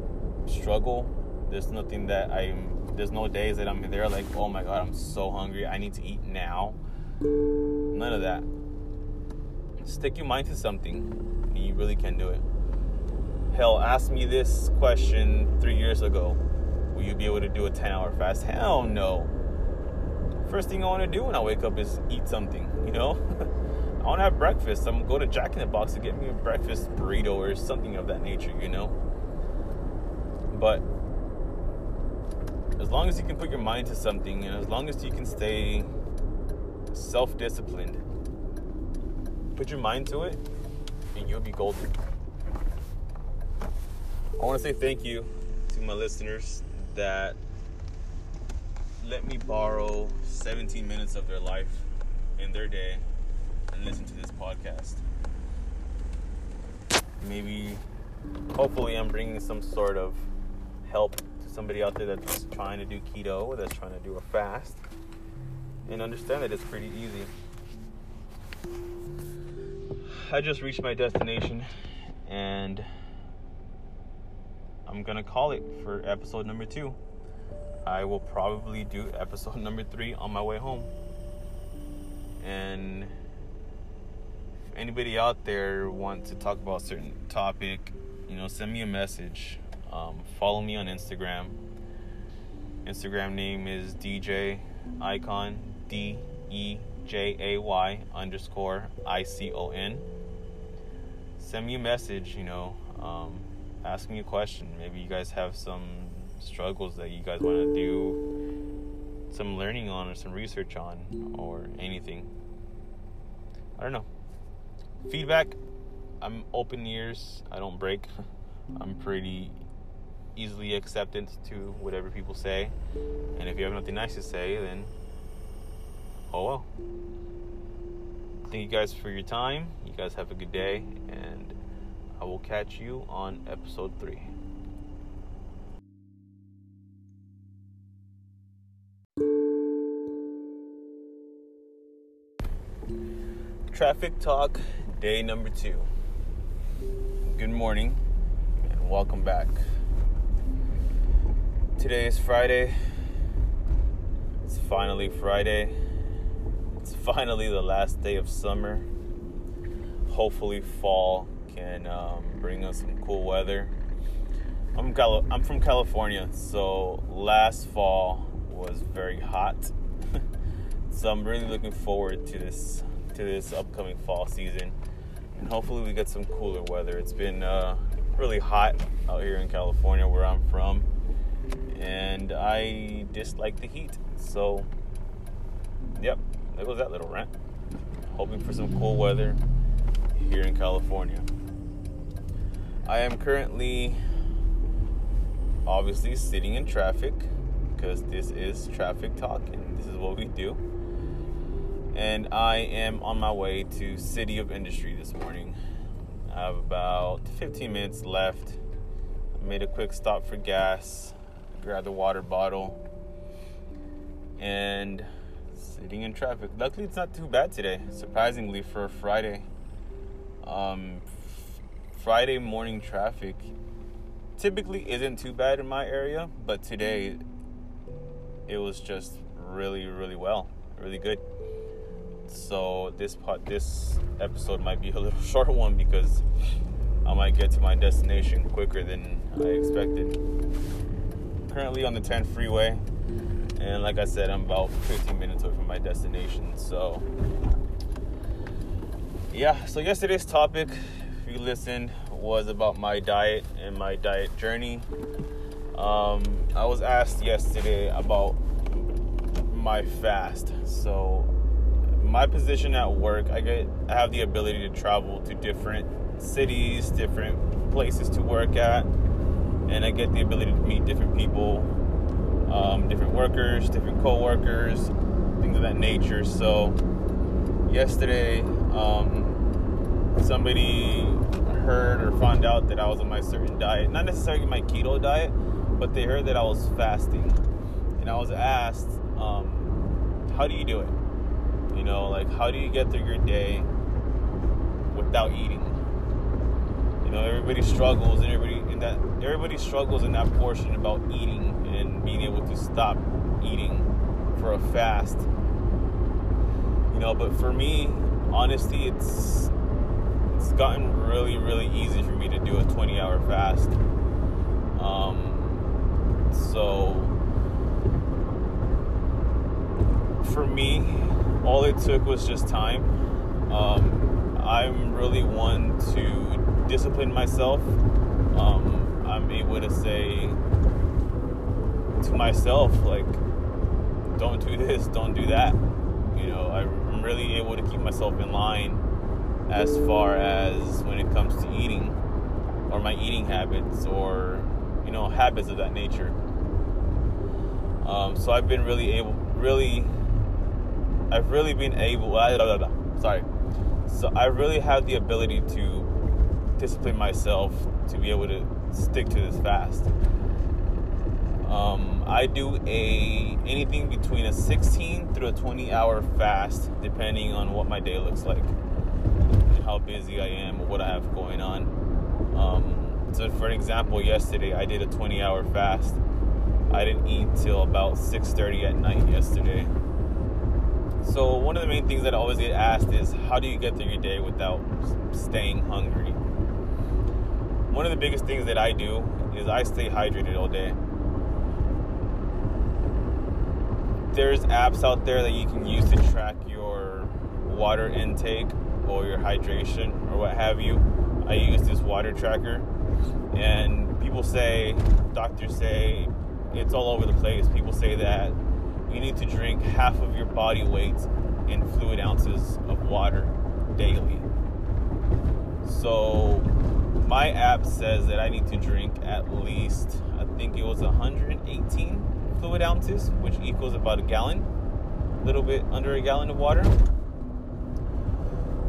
struggle. There's nothing that I'm there's no days that I'm there like, oh my god, I'm so hungry. I need to eat now. None of that. Stick your mind to something, and you really can do it. Hell, ask me this question three years ago. Will you be able to do a 10 hour fast? Hell no. First thing I want to do when I wake up is eat something, you know? I want to have breakfast. I'm going to go to Jack in the Box to get me a breakfast burrito or something of that nature, you know? But as long as you can put your mind to something and as long as you can stay self disciplined, put your mind to it and you'll be golden. I want to say thank you to my listeners that let me borrow 17 minutes of their life in their day and listen to this podcast. Maybe, hopefully, I'm bringing some sort of help somebody out there that's trying to do keto that's trying to do a fast and understand that it's pretty easy. I just reached my destination and I'm gonna call it for episode number two. I will probably do episode number three on my way home. And if anybody out there wants to talk about a certain topic, you know, send me a message. Um, follow me on Instagram. Instagram name is DJ Icon D E J A Y underscore I C O N. Send me a message, you know. Um, ask me a question. Maybe you guys have some struggles that you guys want to do some learning on or some research on or anything. I don't know. Feedback, I'm open ears. I don't break. I'm pretty easily acceptant to whatever people say. And if you have nothing nice to say, then oh well. Thank you guys for your time. You guys have a good day and I will catch you on episode 3. Traffic Talk, day number two. Good morning and welcome back. Today is Friday. It's finally Friday. It's finally the last day of summer. Hopefully, fall can um, bring us some cool weather. I'm Cal- I'm from California, so last fall was very hot. so I'm really looking forward to this to this upcoming fall season, and hopefully we get some cooler weather. It's been uh, really hot out here in California, where I'm from, and I dislike the heat. So, yep, there goes that little rant. Hoping for some cool weather here in California. I am currently obviously sitting in traffic because this is traffic talk and this is what we do. And I am on my way to City of Industry this morning. I have about 15 minutes left. I made a quick stop for gas, grabbed the water bottle, and sitting in traffic. Luckily, it's not too bad today, surprisingly, for a Friday. Um, Friday morning traffic typically isn't too bad in my area, but today it was just really, really well, really good. So this part, this episode might be a little short one because I might get to my destination quicker than I expected. Currently on the 10 freeway, and like I said, I'm about 15 minutes away from my destination. So yeah, so yesterday's topic if you listened was about my diet and my diet journey. Um, I was asked yesterday about my fast. So, my position at work, I get I have the ability to travel to different cities, different places to work at, and I get the ability to meet different people, um, different workers, different co-workers, things of that nature. So, yesterday, um, somebody heard or found out that I was on my certain diet, not necessarily my keto diet, but they heard that I was fasting. And I was asked, um, how do you do it? You know, like how do you get through your day without eating? You know, everybody struggles and everybody that everybody struggles in that portion about eating and being able to stop eating for a fast. You know, but for me, honestly, it's it's gotten really, really easy for me to do a 20 hour fast. Um, so, for me, all it took was just time. Um, I'm really one to discipline myself. Um, I'm able to say to myself like don't do this don't do that. You know i'm really able to keep myself in line as far as when it comes to eating or my eating habits or you know habits of that nature. Um, so i've been really able really i've really been able sorry. So i really have the ability to discipline myself to be able to stick to this fast um, I do a anything between a 16 through a 20 hour fast, depending on what my day looks like, how busy I am, or what I have going on. Um, so, for example, yesterday I did a 20 hour fast. I didn't eat till about 6:30 at night yesterday. So one of the main things that I always get asked is, how do you get through your day without staying hungry? One of the biggest things that I do is I stay hydrated all day. there's apps out there that you can use to track your water intake or your hydration or what have you. I use this water tracker, and people say, doctors say, it's all over the place. People say that you need to drink half of your body weight in fluid ounces of water daily. So, my app says that I need to drink at least, I think it was 118 fluid ounces, which equals about a gallon, a little bit under a gallon of water.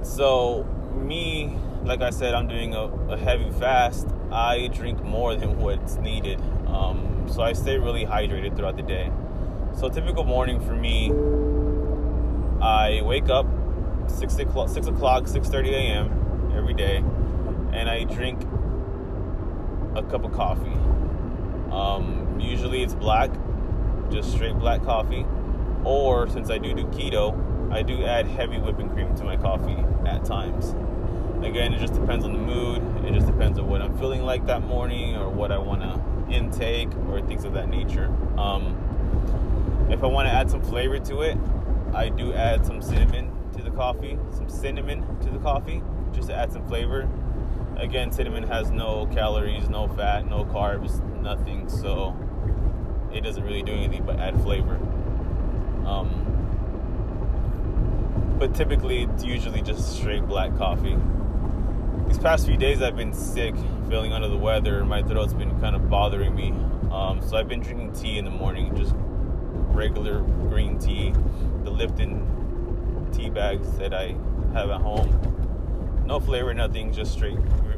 So, me, like I said, I'm doing a, a heavy fast. I drink more than what's needed. Um, so, I stay really hydrated throughout the day. So, typical morning for me, I wake up 6 o'clock, 6 o'clock 6.30 a.m. every day, and I drink a cup of coffee. Um, usually it's black just straight black coffee. Or since I do do keto, I do add heavy whipping cream to my coffee at times. Again, it just depends on the mood. It just depends on what I'm feeling like that morning or what I want to intake or things of that nature. Um, if I want to add some flavor to it, I do add some cinnamon to the coffee, some cinnamon to the coffee, just to add some flavor. Again, cinnamon has no calories, no fat, no carbs, nothing. So it doesn't really do anything but add flavor. Um, but typically, it's usually just straight black coffee. These past few days, I've been sick, feeling under the weather. My throat's been kind of bothering me. Um, so I've been drinking tea in the morning, just regular green tea, the Lipton tea bags that I have at home. No flavor, nothing, just straight,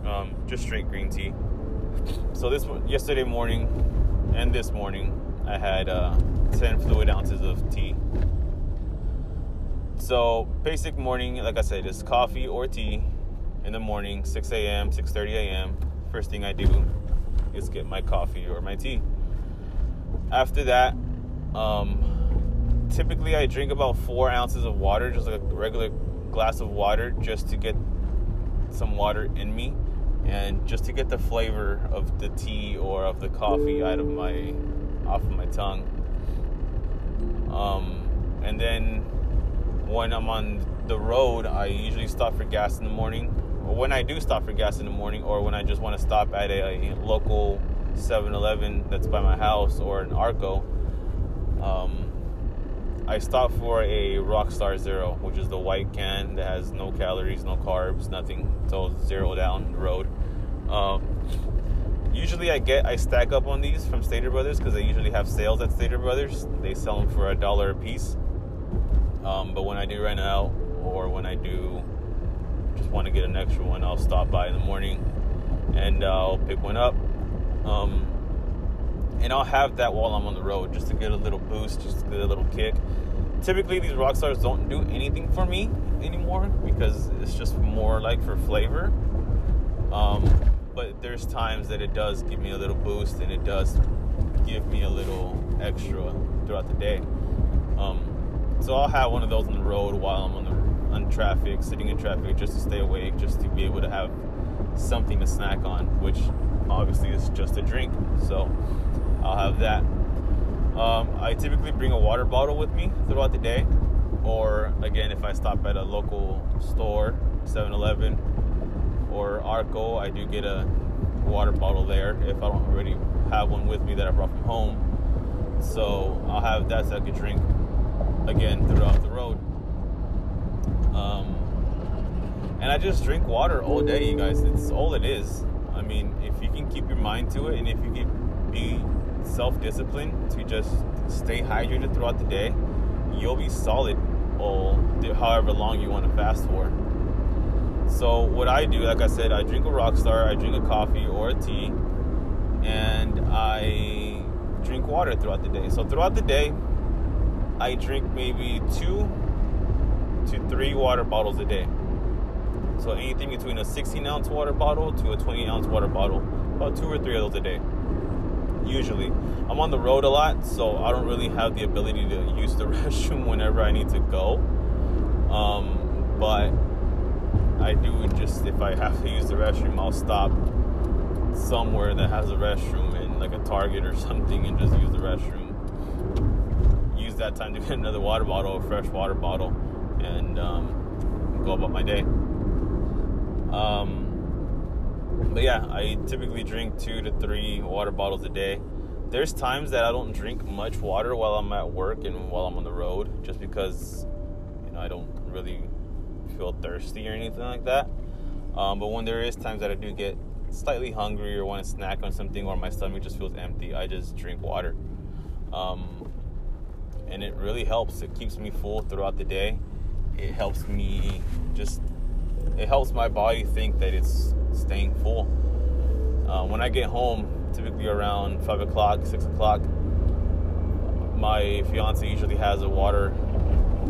um, just straight green tea. So this yesterday morning and this morning, I had uh, 10 fluid ounces of tea. So basic morning, like I said, is coffee or tea in the morning, 6 a.m., 6:30 a.m. First thing I do is get my coffee or my tea. After that, um, typically I drink about four ounces of water, just like a regular glass of water, just to get some water in me and just to get the flavor of the tea or of the coffee out of my off of my tongue. Um, and then when I'm on the road, I usually stop for gas in the morning. Or when I do stop for gas in the morning, or when I just want to stop at a, a local 7-Eleven that's by my house or an Arco, um, I stop for a Rockstar Zero, which is the white can that has no calories, no carbs, nothing. So zero down the road. Um, usually I get I stack up on these from Stater Brothers because they usually have sales at Stater Brothers. They sell them for a dollar a piece. Um, but when I do run out or when I do just want to get an extra one, I'll stop by in the morning and I'll pick one up. Um, and I'll have that while I'm on the road just to get a little boost, just to get a little kick. Typically, these rock stars don't do anything for me anymore because it's just more like for flavor. Um, but there's times that it does give me a little boost and it does give me a little extra throughout the day. Um, so I'll have one of those on the road while I'm on the on traffic, sitting in traffic, just to stay awake, just to be able to have something to snack on, which obviously is just a drink. So I'll have that. Um, I typically bring a water bottle with me throughout the day, or again, if I stop at a local store, 7 Eleven, or Arco, I do get a water bottle there if I don't already have one with me that I brought from home. So I'll have that so I drink again throughout the road. Um, and I just drink water all day, you guys. It's all it is. I mean, if you can keep your mind to it and if you can be self disciplined to just stay hydrated throughout the day, you'll be solid all however long you want to fast for. So what I do, like I said, I drink a Rockstar, I drink a coffee or a tea, and I drink water throughout the day. So throughout the day, I drink maybe two to three water bottles a day. So anything between a 16 ounce water bottle to a 20 ounce water bottle, about two or three of those a day. Usually, I'm on the road a lot, so I don't really have the ability to use the restroom whenever I need to go. Um, but I do just if I have to use the restroom, I'll stop somewhere that has a restroom in like a Target or something and just use the restroom. Use that time to get another water bottle, a fresh water bottle, and um, go about my day. Um, but yeah, I typically drink two to three water bottles a day. There's times that I don't drink much water while I'm at work and while I'm on the road, just because you know I don't really feel thirsty or anything like that. Um, but when there is times that I do get slightly hungry or want to snack on something or my stomach just feels empty, I just drink water. Um, and it really helps. It keeps me full throughout the day. It helps me just, it helps my body think that it's staying full. Uh, when I get home, typically around 5 o'clock, 6 o'clock, my fiance usually has a water,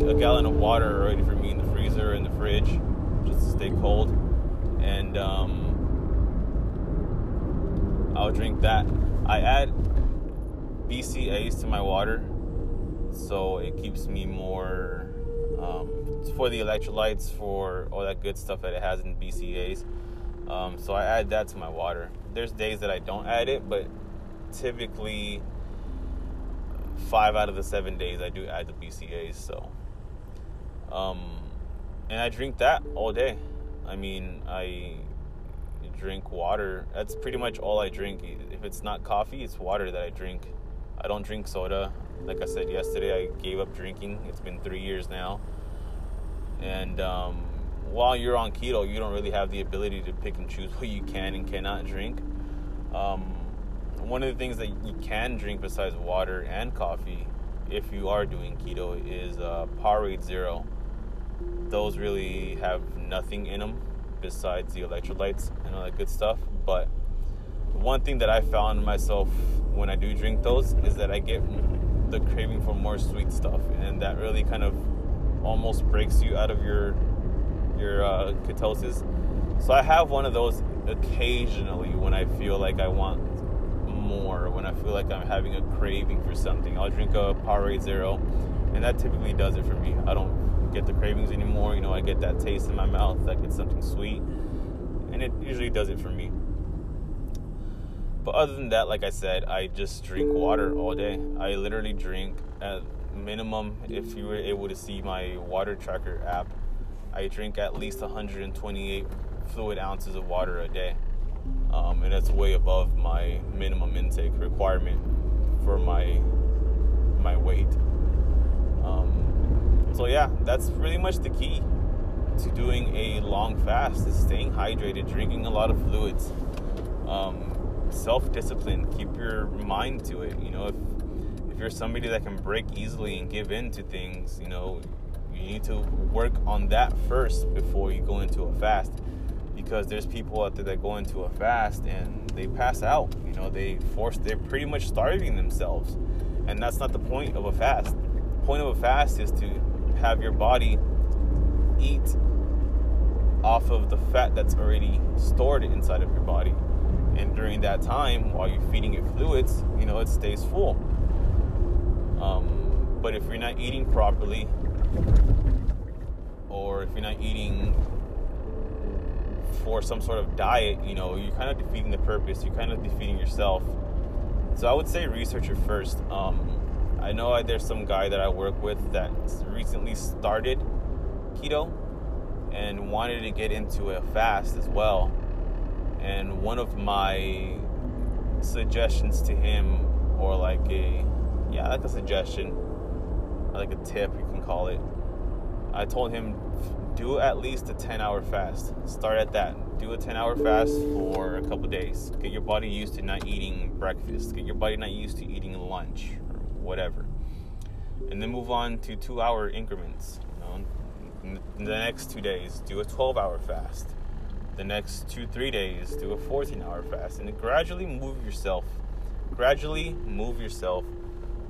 a gallon of water ready for me in the freezer in the fridge just to stay cold. And um, I'll drink that. I add BCAAs to my water so it keeps me more um, for the electrolytes, for all that good stuff that it has in BCAAs. Um, so I add that to my water. There's days that I don't add it, but typically five out of the seven days I do add the BCAAs. So, um, and I drink that all day. I mean, I drink water. That's pretty much all I drink. If it's not coffee, it's water that I drink. I don't drink soda. Like I said yesterday, I gave up drinking. It's been three years now. And um, while you're on keto, you don't really have the ability to pick and choose what you can and cannot drink. Um, one of the things that you can drink besides water and coffee, if you are doing keto, is uh, Powerade Zero. Those really have nothing in them besides the electrolytes and all that good stuff. But one thing that I found myself when I do drink those is that I get the craving for more sweet stuff, and that really kind of almost breaks you out of your your uh, ketosis. So I have one of those occasionally when I feel like I want more, when I feel like I'm having a craving for something. I'll drink a Powerade Zero, and that typically does it for me. I don't get the cravings anymore. You know, I get that taste in my mouth. I get something sweet, and it usually does it for me. But other than that, like I said, I just drink water all day. I literally drink at minimum, if you were able to see my water tracker app, I drink at least 128 fluid ounces of water a day. Um, and that's way above my minimum intake requirement for my my weight. Um, so yeah, that's pretty much the key to doing a long fast is staying hydrated, drinking a lot of fluids. Um, self-discipline keep your mind to it you know if if you're somebody that can break easily and give in to things you know you need to work on that first before you go into a fast because there's people out there that go into a fast and they pass out you know they force they're pretty much starving themselves and that's not the point of a fast the point of a fast is to have your body eat off of the fat that's already stored inside of your body. And during that time while you're feeding it fluids you know it stays full. Um, but if you're not eating properly or if you're not eating for some sort of diet you know you're kind of defeating the purpose. You're kind of defeating yourself. So i would say research it first. Um, i know there's some guy that i work with that recently started keto and wanted to get into a fast as well and one of my suggestions to him, or like a yeah, like a suggestion, like a tip, you can call it. I told him do at least a 10 hour fast. Start at that. Do a 10 hour fast for a couple days. Get your body used to not eating breakfast. Get your body not used to eating lunch whatever. And then move on to two hour increments. You know, the next two days, do a 12 hour fast. The next two, three days, do a 14 hour fast. And gradually move yourself, gradually move yourself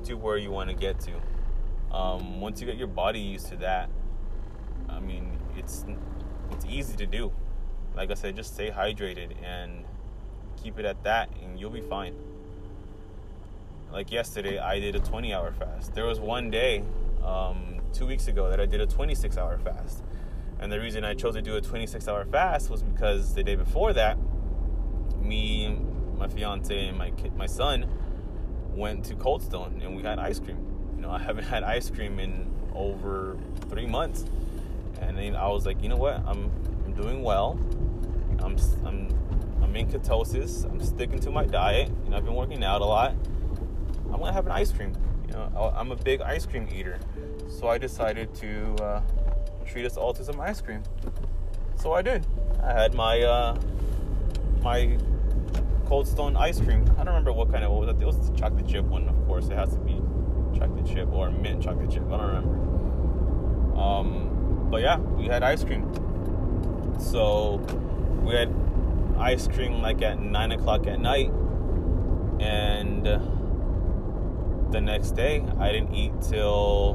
to where you want to get to. Um, once you get your body used to that, I mean, it's it's easy to do. Like I said, just stay hydrated and keep it at that, and you'll be fine. Like yesterday, I did a 20 hour fast. There was one day, um, two weeks ago, that I did a 26 hour fast. And the reason I chose to do a 26 hour fast was because the day before that, me, my fiance, and my kid, my son went to Cold Stone and we had ice cream. You know, I haven't had ice cream in over three months and then I was like, you know what? I'm I'm doing well. I'm I'm I'm in ketosis. I'm sticking to my diet. You know, I've been working out a lot. I'm gonna have an ice cream. You know, I'm a big ice cream eater, so I decided to uh, treat us all to some ice cream. So I did. I had my uh, my Cold Stone ice cream. I don't remember what kind of what was it. It was the chocolate chip one, of course. It has to be chocolate chip or mint chocolate chip. I don't remember. Um, but yeah, we had ice cream. So we had ice cream like at nine o'clock at night, and the next day I didn't eat till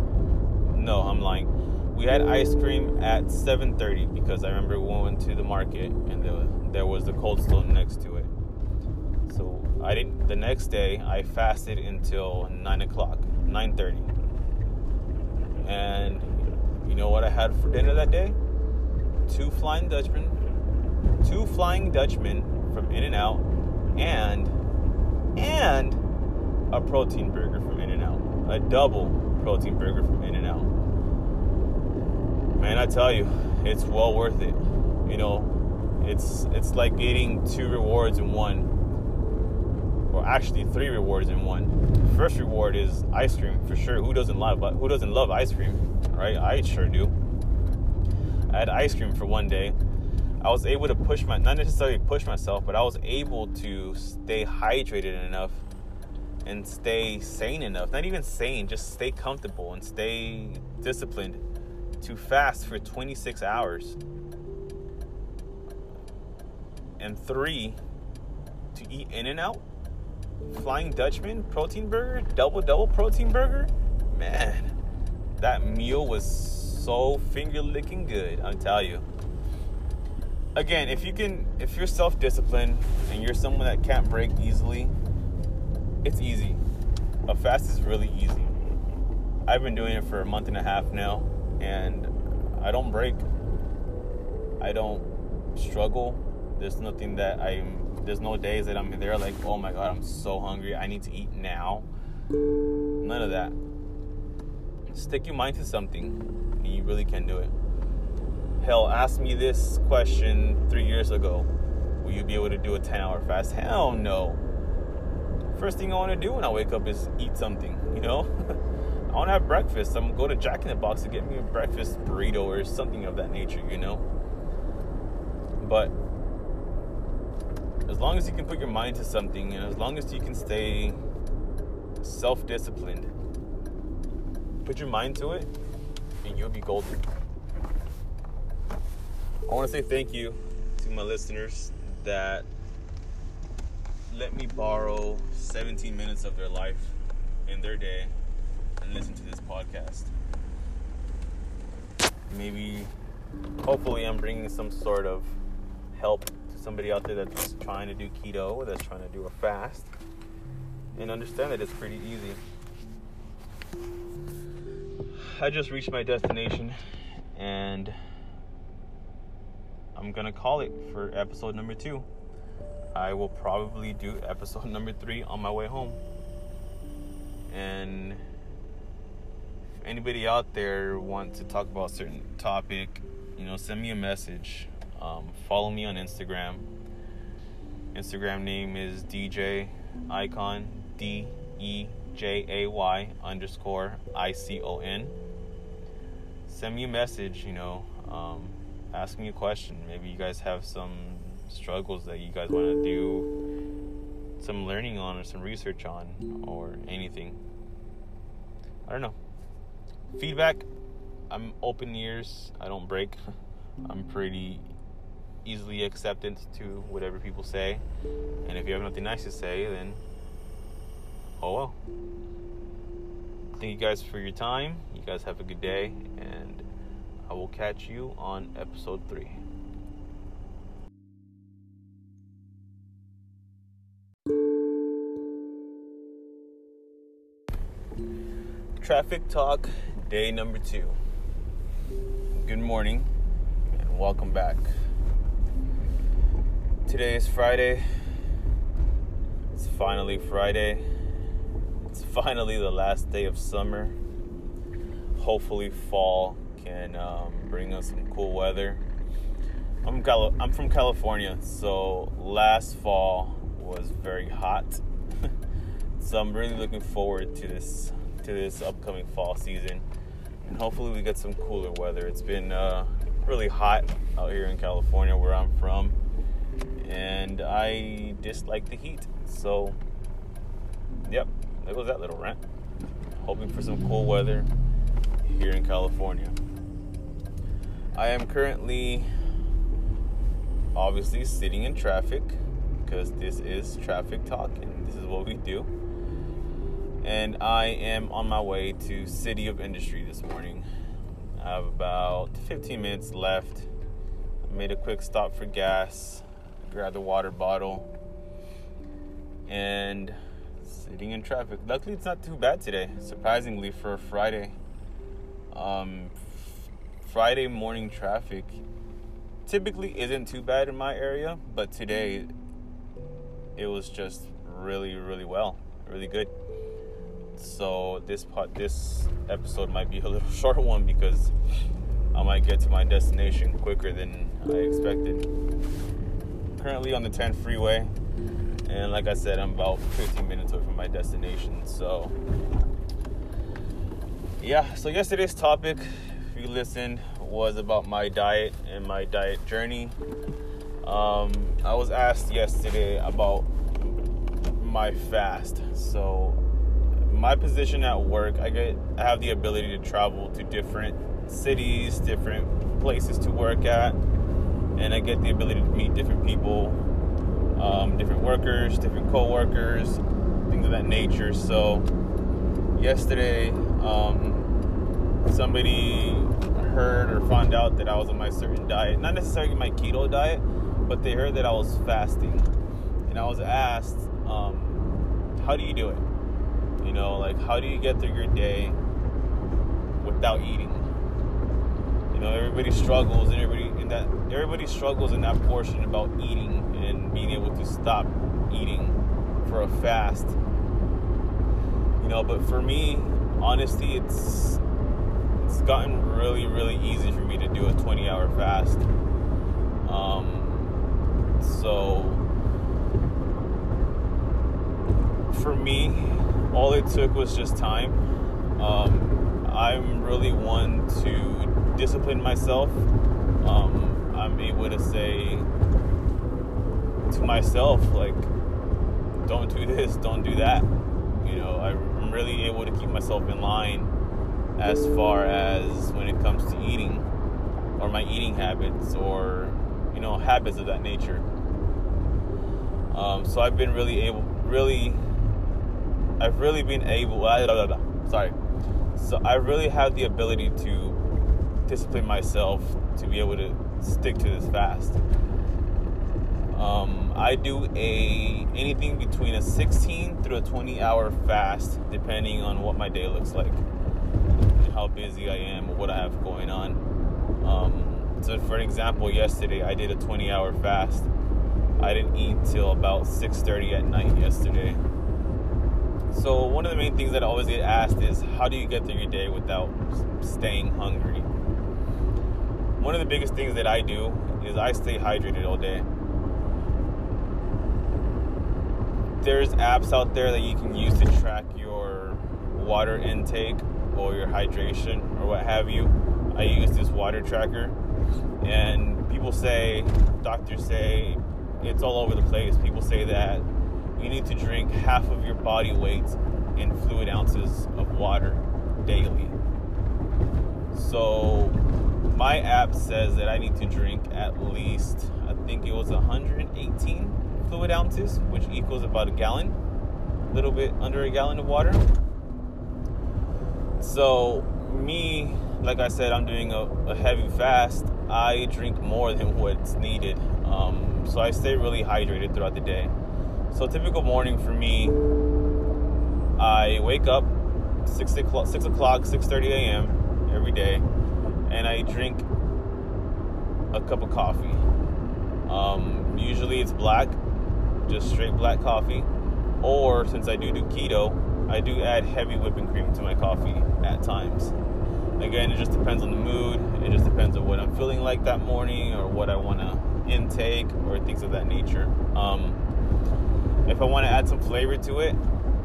no, I'm lying. We had ice cream at 7:30 because I remember we went to the market and there, there was the cold stone next to it. So I didn't. The next day I fasted until nine o'clock, 9:30, and you know what I had for dinner that day? Two Flying Dutchmen, two Flying Dutchmen from In-N-Out, and and a protein burger from In-N-Out, a double protein burger from In-N-Out. Man, I tell you, it's well worth it. You know, it's it's like getting two rewards in one or actually three rewards in one. First reward is ice cream for sure. Who doesn't love but who doesn't love ice cream, right? I sure do. I had ice cream for one day. I was able to push my not necessarily push myself, but I was able to stay hydrated enough and stay sane enough. Not even sane, just stay comfortable and stay disciplined to fast for 26 hours. And three, to eat In-N-Out Flying Dutchman protein burger, double double protein burger. Man, that meal was so finger licking good. i tell you. Again, if you can, if you're self disciplined and you're someone that can't break easily, it's easy. A fast is really easy. I've been doing it for a month and a half now, and I don't break. I don't struggle. There's nothing that I'm there's no days that I'm there like, oh my god, I'm so hungry. I need to eat now. None of that. Stick your mind to something, and you really can do it. Hell, ask me this question three years ago. Will you be able to do a 10 hour fast? Hell no. First thing I want to do when I wake up is eat something, you know? I want to have breakfast. I'm going to go to Jack in the Box to get me a breakfast burrito or something of that nature, you know? But as long as you can put your mind to something and as long as you can stay self disciplined, put your mind to it and you'll be golden. I want to say thank you to my listeners that let me borrow 17 minutes of their life in their day and listen to this podcast. Maybe, hopefully, I'm bringing some sort of help to somebody out there that's trying to do keto that's trying to do a fast and understand that it's pretty easy. I just reached my destination and I'm gonna call it for episode number two. I will probably do episode number three on my way home. And if anybody out there wants to talk about a certain topic, you know, send me a message. Um, follow me on Instagram. Instagram name is DJ Icon D E J A Y underscore I C O N. Send me a message, you know, um, ask me a question. Maybe you guys have some struggles that you guys want to do some learning on or some research on or anything. I don't know. Feedback, I'm open ears. I don't break. I'm pretty easily acceptant to whatever people say. And if you have nothing nice to say, then oh well. Thank you guys for your time. You guys have a good day, and I will catch you on episode three. Traffic Talk, day number two. Good morning, and welcome back. Today is Friday. It's finally Friday. It's finally the last day of summer. Hopefully, fall can um, bring us some cool weather. I'm, Cal- I'm from California, so last fall was very hot. So I'm really looking forward to this to this upcoming fall season, and hopefully we get some cooler weather. It's been uh, really hot out here in California, where I'm from and I dislike the heat. So, yep, there goes that little rant. Hoping for some cool weather here in California. I am currently obviously sitting in traffic because this is traffic talk and this is what we do. And I am on my way to City of Industry this morning. I have about 15 minutes left. I made a quick stop for gas grabbed a water bottle, and sitting in traffic. Luckily, it's not too bad today, surprisingly, for Friday. Um, Friday morning traffic typically isn't too bad in my area, but today it was just really, really well, really good. So this part, this episode might be a little short one because I might get to my destination quicker than I expected currently on the 10 freeway, and like I said, I'm about 15 minutes away from my destination. So, yeah. So yesterday's topic, if you listened, was about my diet and my diet journey. Um, I was asked yesterday about my fast. So, my position at work, I get I have the ability to travel to different cities, different places to work at and I get the ability to meet different people, um, different workers, different co-workers, things of that nature. So yesterday, um, somebody heard or found out that I was on my certain diet, not necessarily my keto diet, but they heard that I was fasting, and I was asked, um, "How do you do it? You know, like how do you get through your day without eating?" You know, everybody struggles, and everybody in that everybody struggles in that portion about eating and being able to stop eating for a fast. You know, but for me, honestly, it's it's gotten really, really easy for me to do a 20 hour fast. Um, so for me, all it took was just time. Um, I'm really one to discipline myself, um, I'm able to say to myself, like, don't do this, don't do that. You know, I'm really able to keep myself in line as far as when it comes to eating or my eating habits or, you know, habits of that nature. Um, so I've been really able, really, I've really been able, sorry. So I really have the ability to discipline myself to be able to stick to this fast. Um, I do a anything between a 16 through a 20 hour fast, depending on what my day looks like, how busy I am, what I have going on. Um, so, for example, yesterday I did a 20 hour fast. I didn't eat till about 6:30 at night yesterday. So one of the main things that I always get asked is, how do you get through your day without staying hungry? one of the biggest things that I do is I stay hydrated all day. there's apps out there that you can use to track your water intake or your hydration or what have you. I use this water tracker, and people say, doctors say, it's all over the place. People say that you need to drink half of your body weight in fluid ounces of water daily. So my app says that I need to drink at least, I think it was 118 fluid ounces, which equals about a gallon, a little bit under a gallon of water. So, me, like I said, I'm doing a, a heavy fast. I drink more than what's needed. Um, so I stay really hydrated throughout the day. So typical morning for me, I wake up six o'clock, six o'clock, six thirty a.m. every day, and I drink a cup of coffee. Um, usually it's black, just straight black coffee, or since I do do keto, I do add heavy whipping cream to my coffee at times. Again, it just depends on the mood. It just depends on what I'm feeling like that morning or what I want to intake or things of that nature. Um, if I want to add some flavor to it,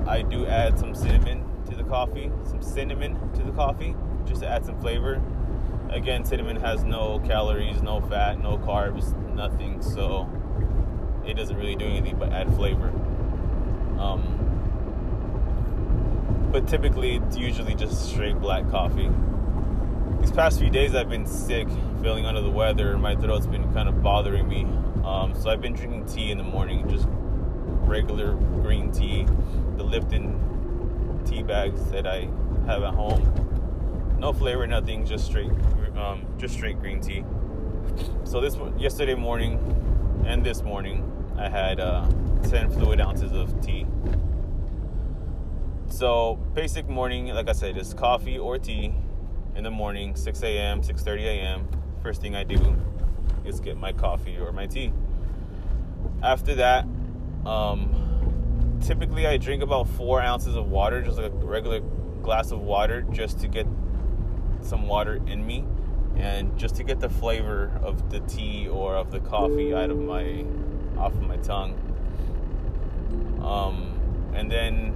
I do add some cinnamon to the coffee, some cinnamon to the coffee, just to add some flavor. Again, cinnamon has no calories, no fat, no carbs, nothing, so it doesn't really do anything but add flavor. Um, but typically it's usually just straight black coffee. These past few days I've been sick, feeling under the weather, my throat's been kind of bothering me. Um, so I've been drinking tea in the morning, just regular green tea, the Lipton tea bags that I have at home. No flavor, nothing, just straight, um, just straight green tea. So this yesterday morning and this morning, I had uh, 10 fluid ounces of tea. So basic morning, like I said, is coffee or tea in the morning, 6 a.m., 6:30 a.m. First thing I do is get my coffee or my tea. After that, um, typically I drink about four ounces of water, just like a regular glass of water, just to get some water in me and just to get the flavor of the tea or of the coffee out of my off of my tongue. Um, and then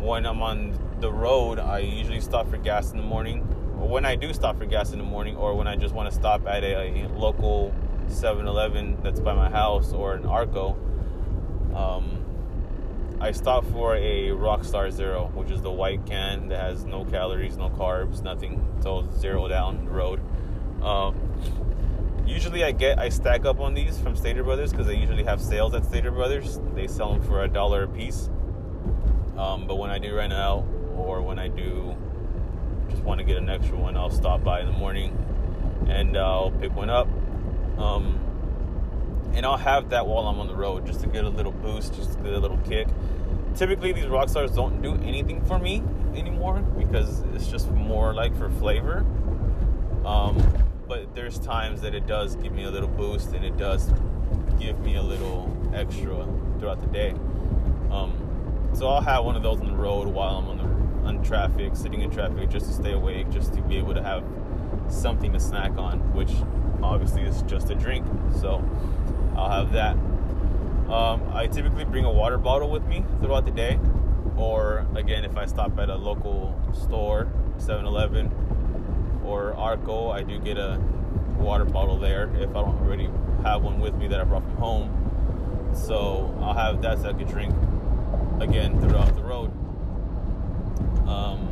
when I'm on the road, I usually stop for gas in the morning. Or when I do stop for gas in the morning, or when I just want to stop at a, a local 7-Eleven that's by my house or an Arco, um, I stop for a Rockstar Zero, which is the white can that has no calories, no carbs, nothing. So zero down the road. Um, usually I get I stack up on these from Stater Brothers because they usually have sales at Stater Brothers. They sell them for a dollar a piece. Um, but when I do rent out or when I do just want to get an extra one, I'll stop by in the morning and I'll pick one up. Um, and I'll have that while I'm on the road just to get a little boost, just to get a little kick. Typically, these rock stars don't do anything for me anymore because it's just more like for flavor. Um, but there's times that it does give me a little boost and it does give me a little extra throughout the day. Um, so I'll have one of those on the road while I'm on the on traffic, sitting in traffic, just to stay awake, just to be able to have something to snack on, which obviously is just a drink. So I'll have that. Um, I typically bring a water bottle with me throughout the day, or again, if I stop at a local store, 7-Eleven or Arco, I do get a water bottle there if I don't already have one with me that I brought from home. So I'll have that so I can drink again throughout the road. Um,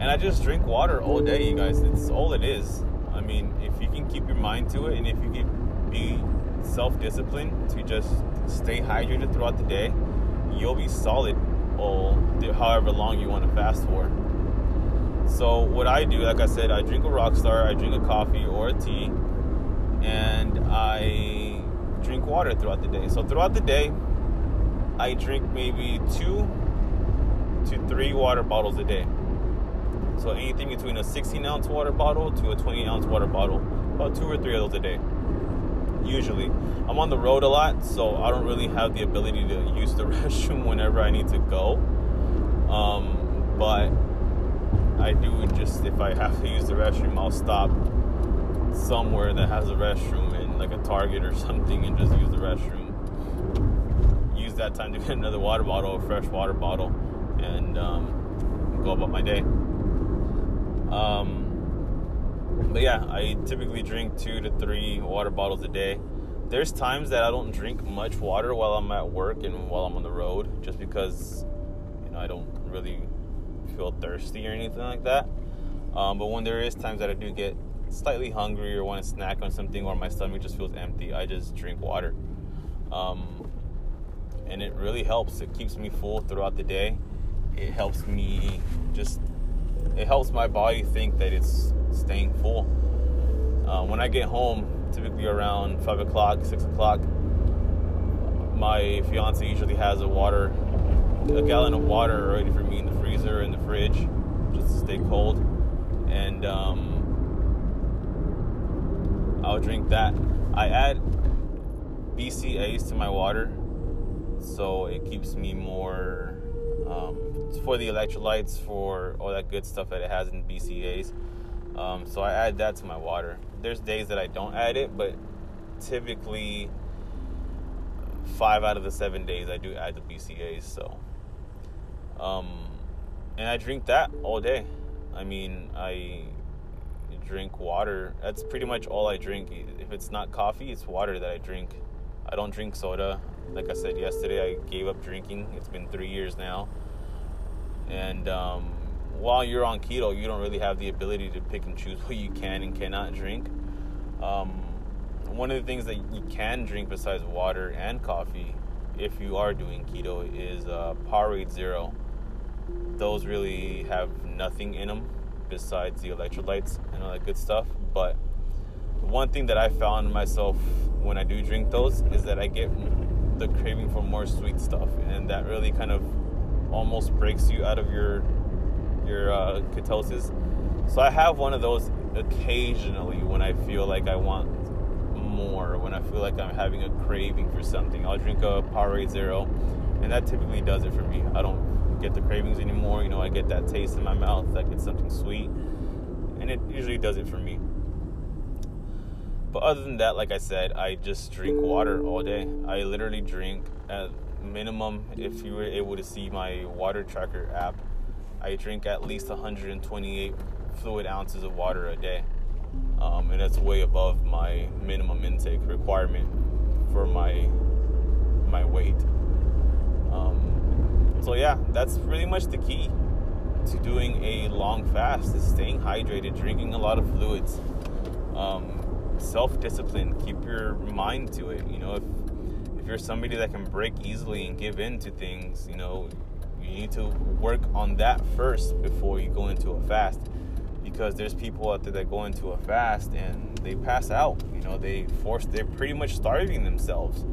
and I just drink water all day, you guys. It's all it is. I mean, if you can keep your mind to it, and if you can be self-disciplined to just stay hydrated throughout the day, you'll be solid all however long you want to fast for. So what I do, like I said, I drink a Rockstar, I drink a coffee or a tea, and I drink water throughout the day. So throughout the day, I drink maybe two to three water bottles a day. So anything between a 16 ounce water bottle to a 20 ounce water bottle, about two or three of those a day. Usually, I'm on the road a lot, so I don't really have the ability to use the restroom whenever I need to go. Um, but I do just if I have to use the restroom, I'll stop somewhere that has a restroom in like a Target or something and just use the restroom Use that time to get another water bottle, a fresh water bottle, and um, go about my day. Um, but yeah, I typically drink two to three water bottles a day. There's times that I don't drink much water while I'm at work and while I'm on the road, just because you know I don't really feel thirsty or anything like that. Um, but when there is times that I do get slightly hungry or want to snack on something or my stomach just feels empty, I just drink water. Um, and it really helps. It keeps me full throughout the day. It helps me just, it helps my body think that it's staying full. Uh, when I get home, typically around 5 o'clock, 6 o'clock, my fiance usually has a water, a gallon of water ready for me in the freezer, in the fridge, just to stay cold. And um, I'll drink that. I add BCAAs to my water, so it keeps me more um, for the electrolytes, for all that good stuff that it has in BCAAs. Um, so I add that to my water. There's days that I don't add it, but typically five out of the seven days I do add the BCAAs. So, um, and I drink that all day. I mean, I drink water. That's pretty much all I drink. If it's not coffee, it's water that I drink. I don't drink soda. Like I said yesterday, I gave up drinking. It's been three years now. And um, while you're on keto, you don't really have the ability to pick and choose what you can and cannot drink. Um, one of the things that you can drink besides water and coffee, if you are doing keto, is uh, Powerade Zero. Those really have nothing in them besides the electrolytes and all that good stuff. But one thing that I found myself when I do drink those is that I get the craving for more sweet stuff, and that really kind of almost breaks you out of your your uh, ketosis. So I have one of those occasionally when I feel like I want more, when I feel like I'm having a craving for something. I'll drink a Powerade Zero, and that typically does it for me. I don't get the cravings anymore. You know, I get that taste in my mouth, I get something sweet, and it usually does it for me. But other than that, like I said, I just drink water all day. I literally drink at minimum, if you were able to see my water tracker app, I drink at least 128 fluid ounces of water a day. Um, and that's way above my minimum intake requirement for my my weight. Um, so yeah, that's pretty much the key to doing a long fast is staying hydrated, drinking a lot of fluids. Um, self-discipline keep your mind to it you know if you're somebody that can break easily and give in to things you know you need to work on that first before you go into a fast. Because there's people out there that go into a fast and they pass out you know they force they're pretty much starving themselves.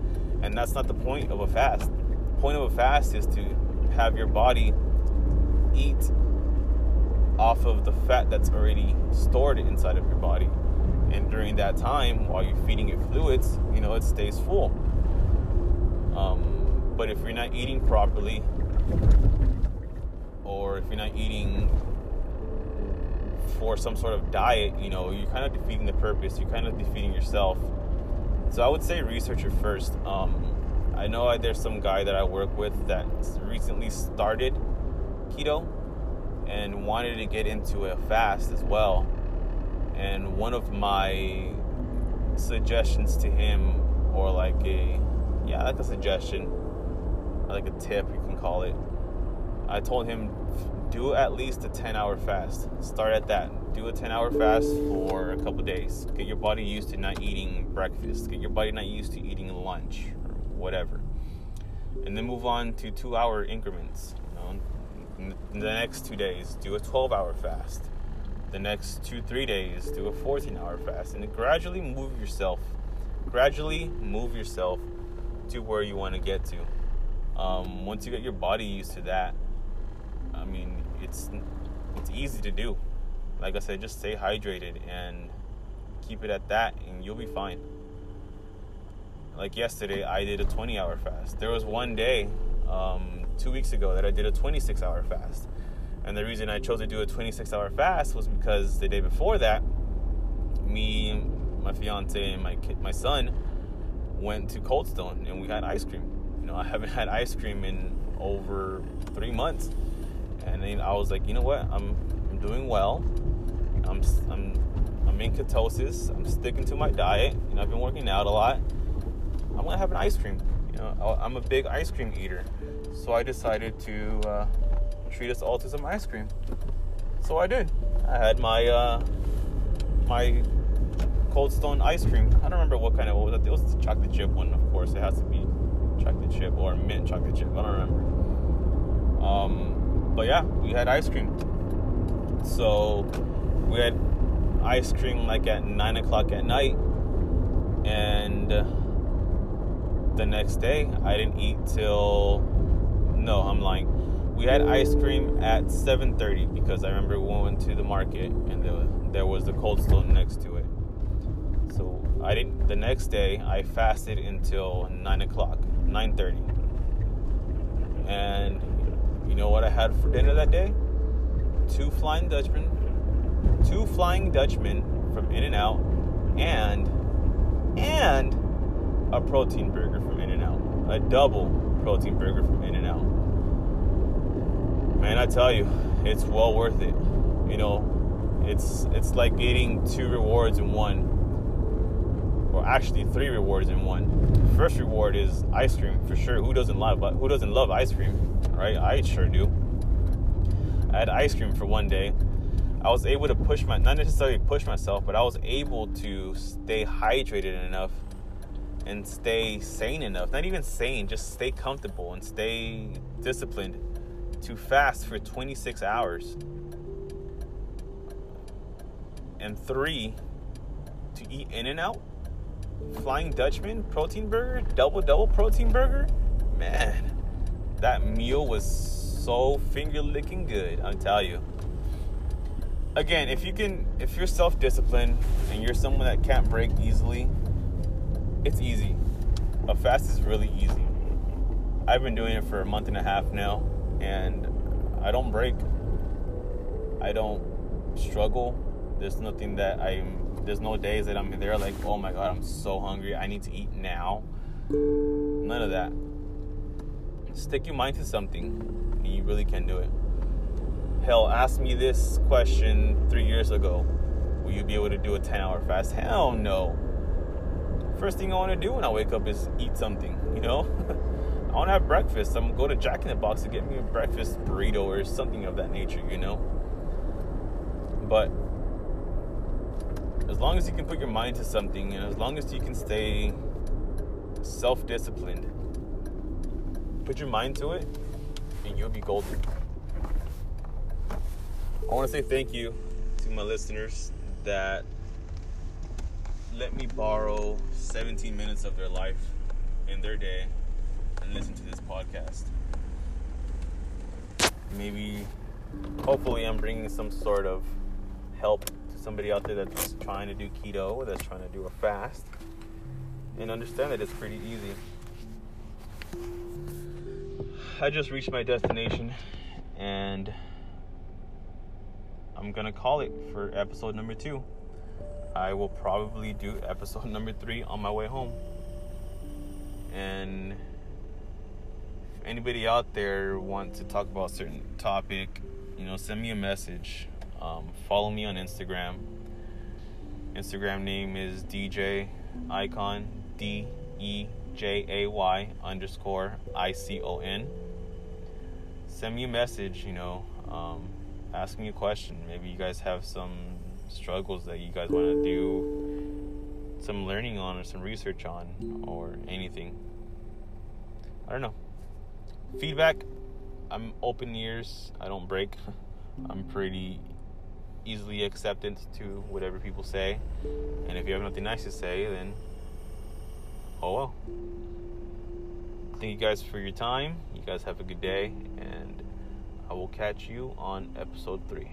And that's not the point of a fast. The point of a fast is to have your body eat off of the fat that's already stored inside of your body. And during that time while you're feeding it fluids you know it stays full um, but if you're not eating properly or if you're not eating for some sort of diet you know you're kind of defeating the purpose you're kind of defeating yourself. So i would say research it first. Um, i know I, there's some guy that i work with that recently started keto and wanted to get into a fast as well. And one of my suggestions to him, or like a, yeah, I like a suggestion, like a tip, you can call it. I told him, do at least a 10 hour fast. Start at that. Do a 10 hour fast for a couple days. Get your body used to not eating breakfast. Get your body not used to eating lunch or whatever. And then move on to two hour increments. You know, in the next two days, do a 12 hour fast the next two, three days, do a 14 hour fast and gradually move yourself, gradually move yourself to where you want to get to. Um, once you get your body used to that, I mean, it's it's easy to do. Like I said, just stay hydrated and keep it at that, and you'll be fine. Like yesterday, I did a 20 hour fast. There was one day, um, two weeks ago, that I did a 26 hour fast. And the reason I chose to do a 26 hour fast was because the day before that, me, my fiance, and my kid, my son went to Cold Stone and we had ice cream. You know, I haven't had ice cream in over three months, and then I was like, you know what? I'm I'm doing well. I'm I'm I'm in ketosis. I'm sticking to my diet. You know, I've been working out a lot. I'm gonna have an ice cream. You know, I'm a big ice cream eater, so I decided to uh, treat us all to some ice cream. So I did. I had my uh, my Cold Stone ice cream. I don't remember what kind of what was it. It was the chocolate chip one, of course. It has to be chocolate chip or mint chocolate chip. I don't remember. Um, but yeah, we had ice cream. So we had ice cream like at nine o'clock at night, and the next day I didn't eat till no, I'm lying. We had ice cream at 7:30 because I remember we went to the market and there, there was the Cold Stone next to it. I didn't. The next day I fasted until nine o'clock, 9:30, and you know what I had for dinner that day? Two Flying Dutchmen, two Flying Dutchmen from In-N-Out, and and a protein burger from In-N-Out, a double protein burger from In-N-Out. Man, I tell you, it's well worth it. You know, it's it's like getting two rewards in one or actually three rewards in one. First reward is ice cream for sure. Who doesn't love but who doesn't love ice cream, right? I sure do. I had ice cream for one day. I was able to push my not necessarily push myself, but I was able to stay hydrated enough and stay sane enough. Not even sane, just stay comfortable and stay disciplined to fast for 26 hours. And three, to eat In-N-Out Flying Dutchman protein burger, double double protein burger. Man, that meal was so finger licking good. I'll tell you. Again, if you can, if you're self disciplined and you're someone that can't break easily, it's easy. A fast is really easy. I've been doing it for a month and a half now, and I don't break. I don't struggle. There's nothing that I'm there's no days that I'm there like, oh my god, I'm so hungry. I need to eat now. None of that. Stick your mind to something, and you really can do it. Hell, ask me this question three years ago. Will you be able to do a 10 hour fast? Hell no. First thing I want to do when I wake up is eat something, you know? I want to have breakfast. I'm going to go to Jack in the Box to get me a breakfast burrito or something of that nature, you know? But as long as you can put your mind to something and as long as you can stay self disciplined, put your mind to it and you'll be golden. I want to say thank you to my listeners that let me borrow 17 minutes of their life in their day and listen to this podcast. Maybe, hopefully, I'm bringing some sort of help somebody out there that's trying to do keto that's trying to do a fast and understand that it's pretty easy. I just reached my destination and I'm gonna call it for episode number two. I will probably do episode number three on my way home. And if anybody out there want to talk about a certain topic, you know, send me a message. Um, follow me on Instagram. Instagram name is DJ Icon D E J A Y underscore I C O N. Send me a message, you know, um, ask me a question. Maybe you guys have some struggles that you guys want to do some learning on or some research on or anything. I don't know. Feedback, I'm open ears. I don't break. I'm pretty easily accepted to whatever people say. And if you have nothing nice to say, then oh well. Thank you guys for your time. You guys have a good day, and I will catch you on episode three.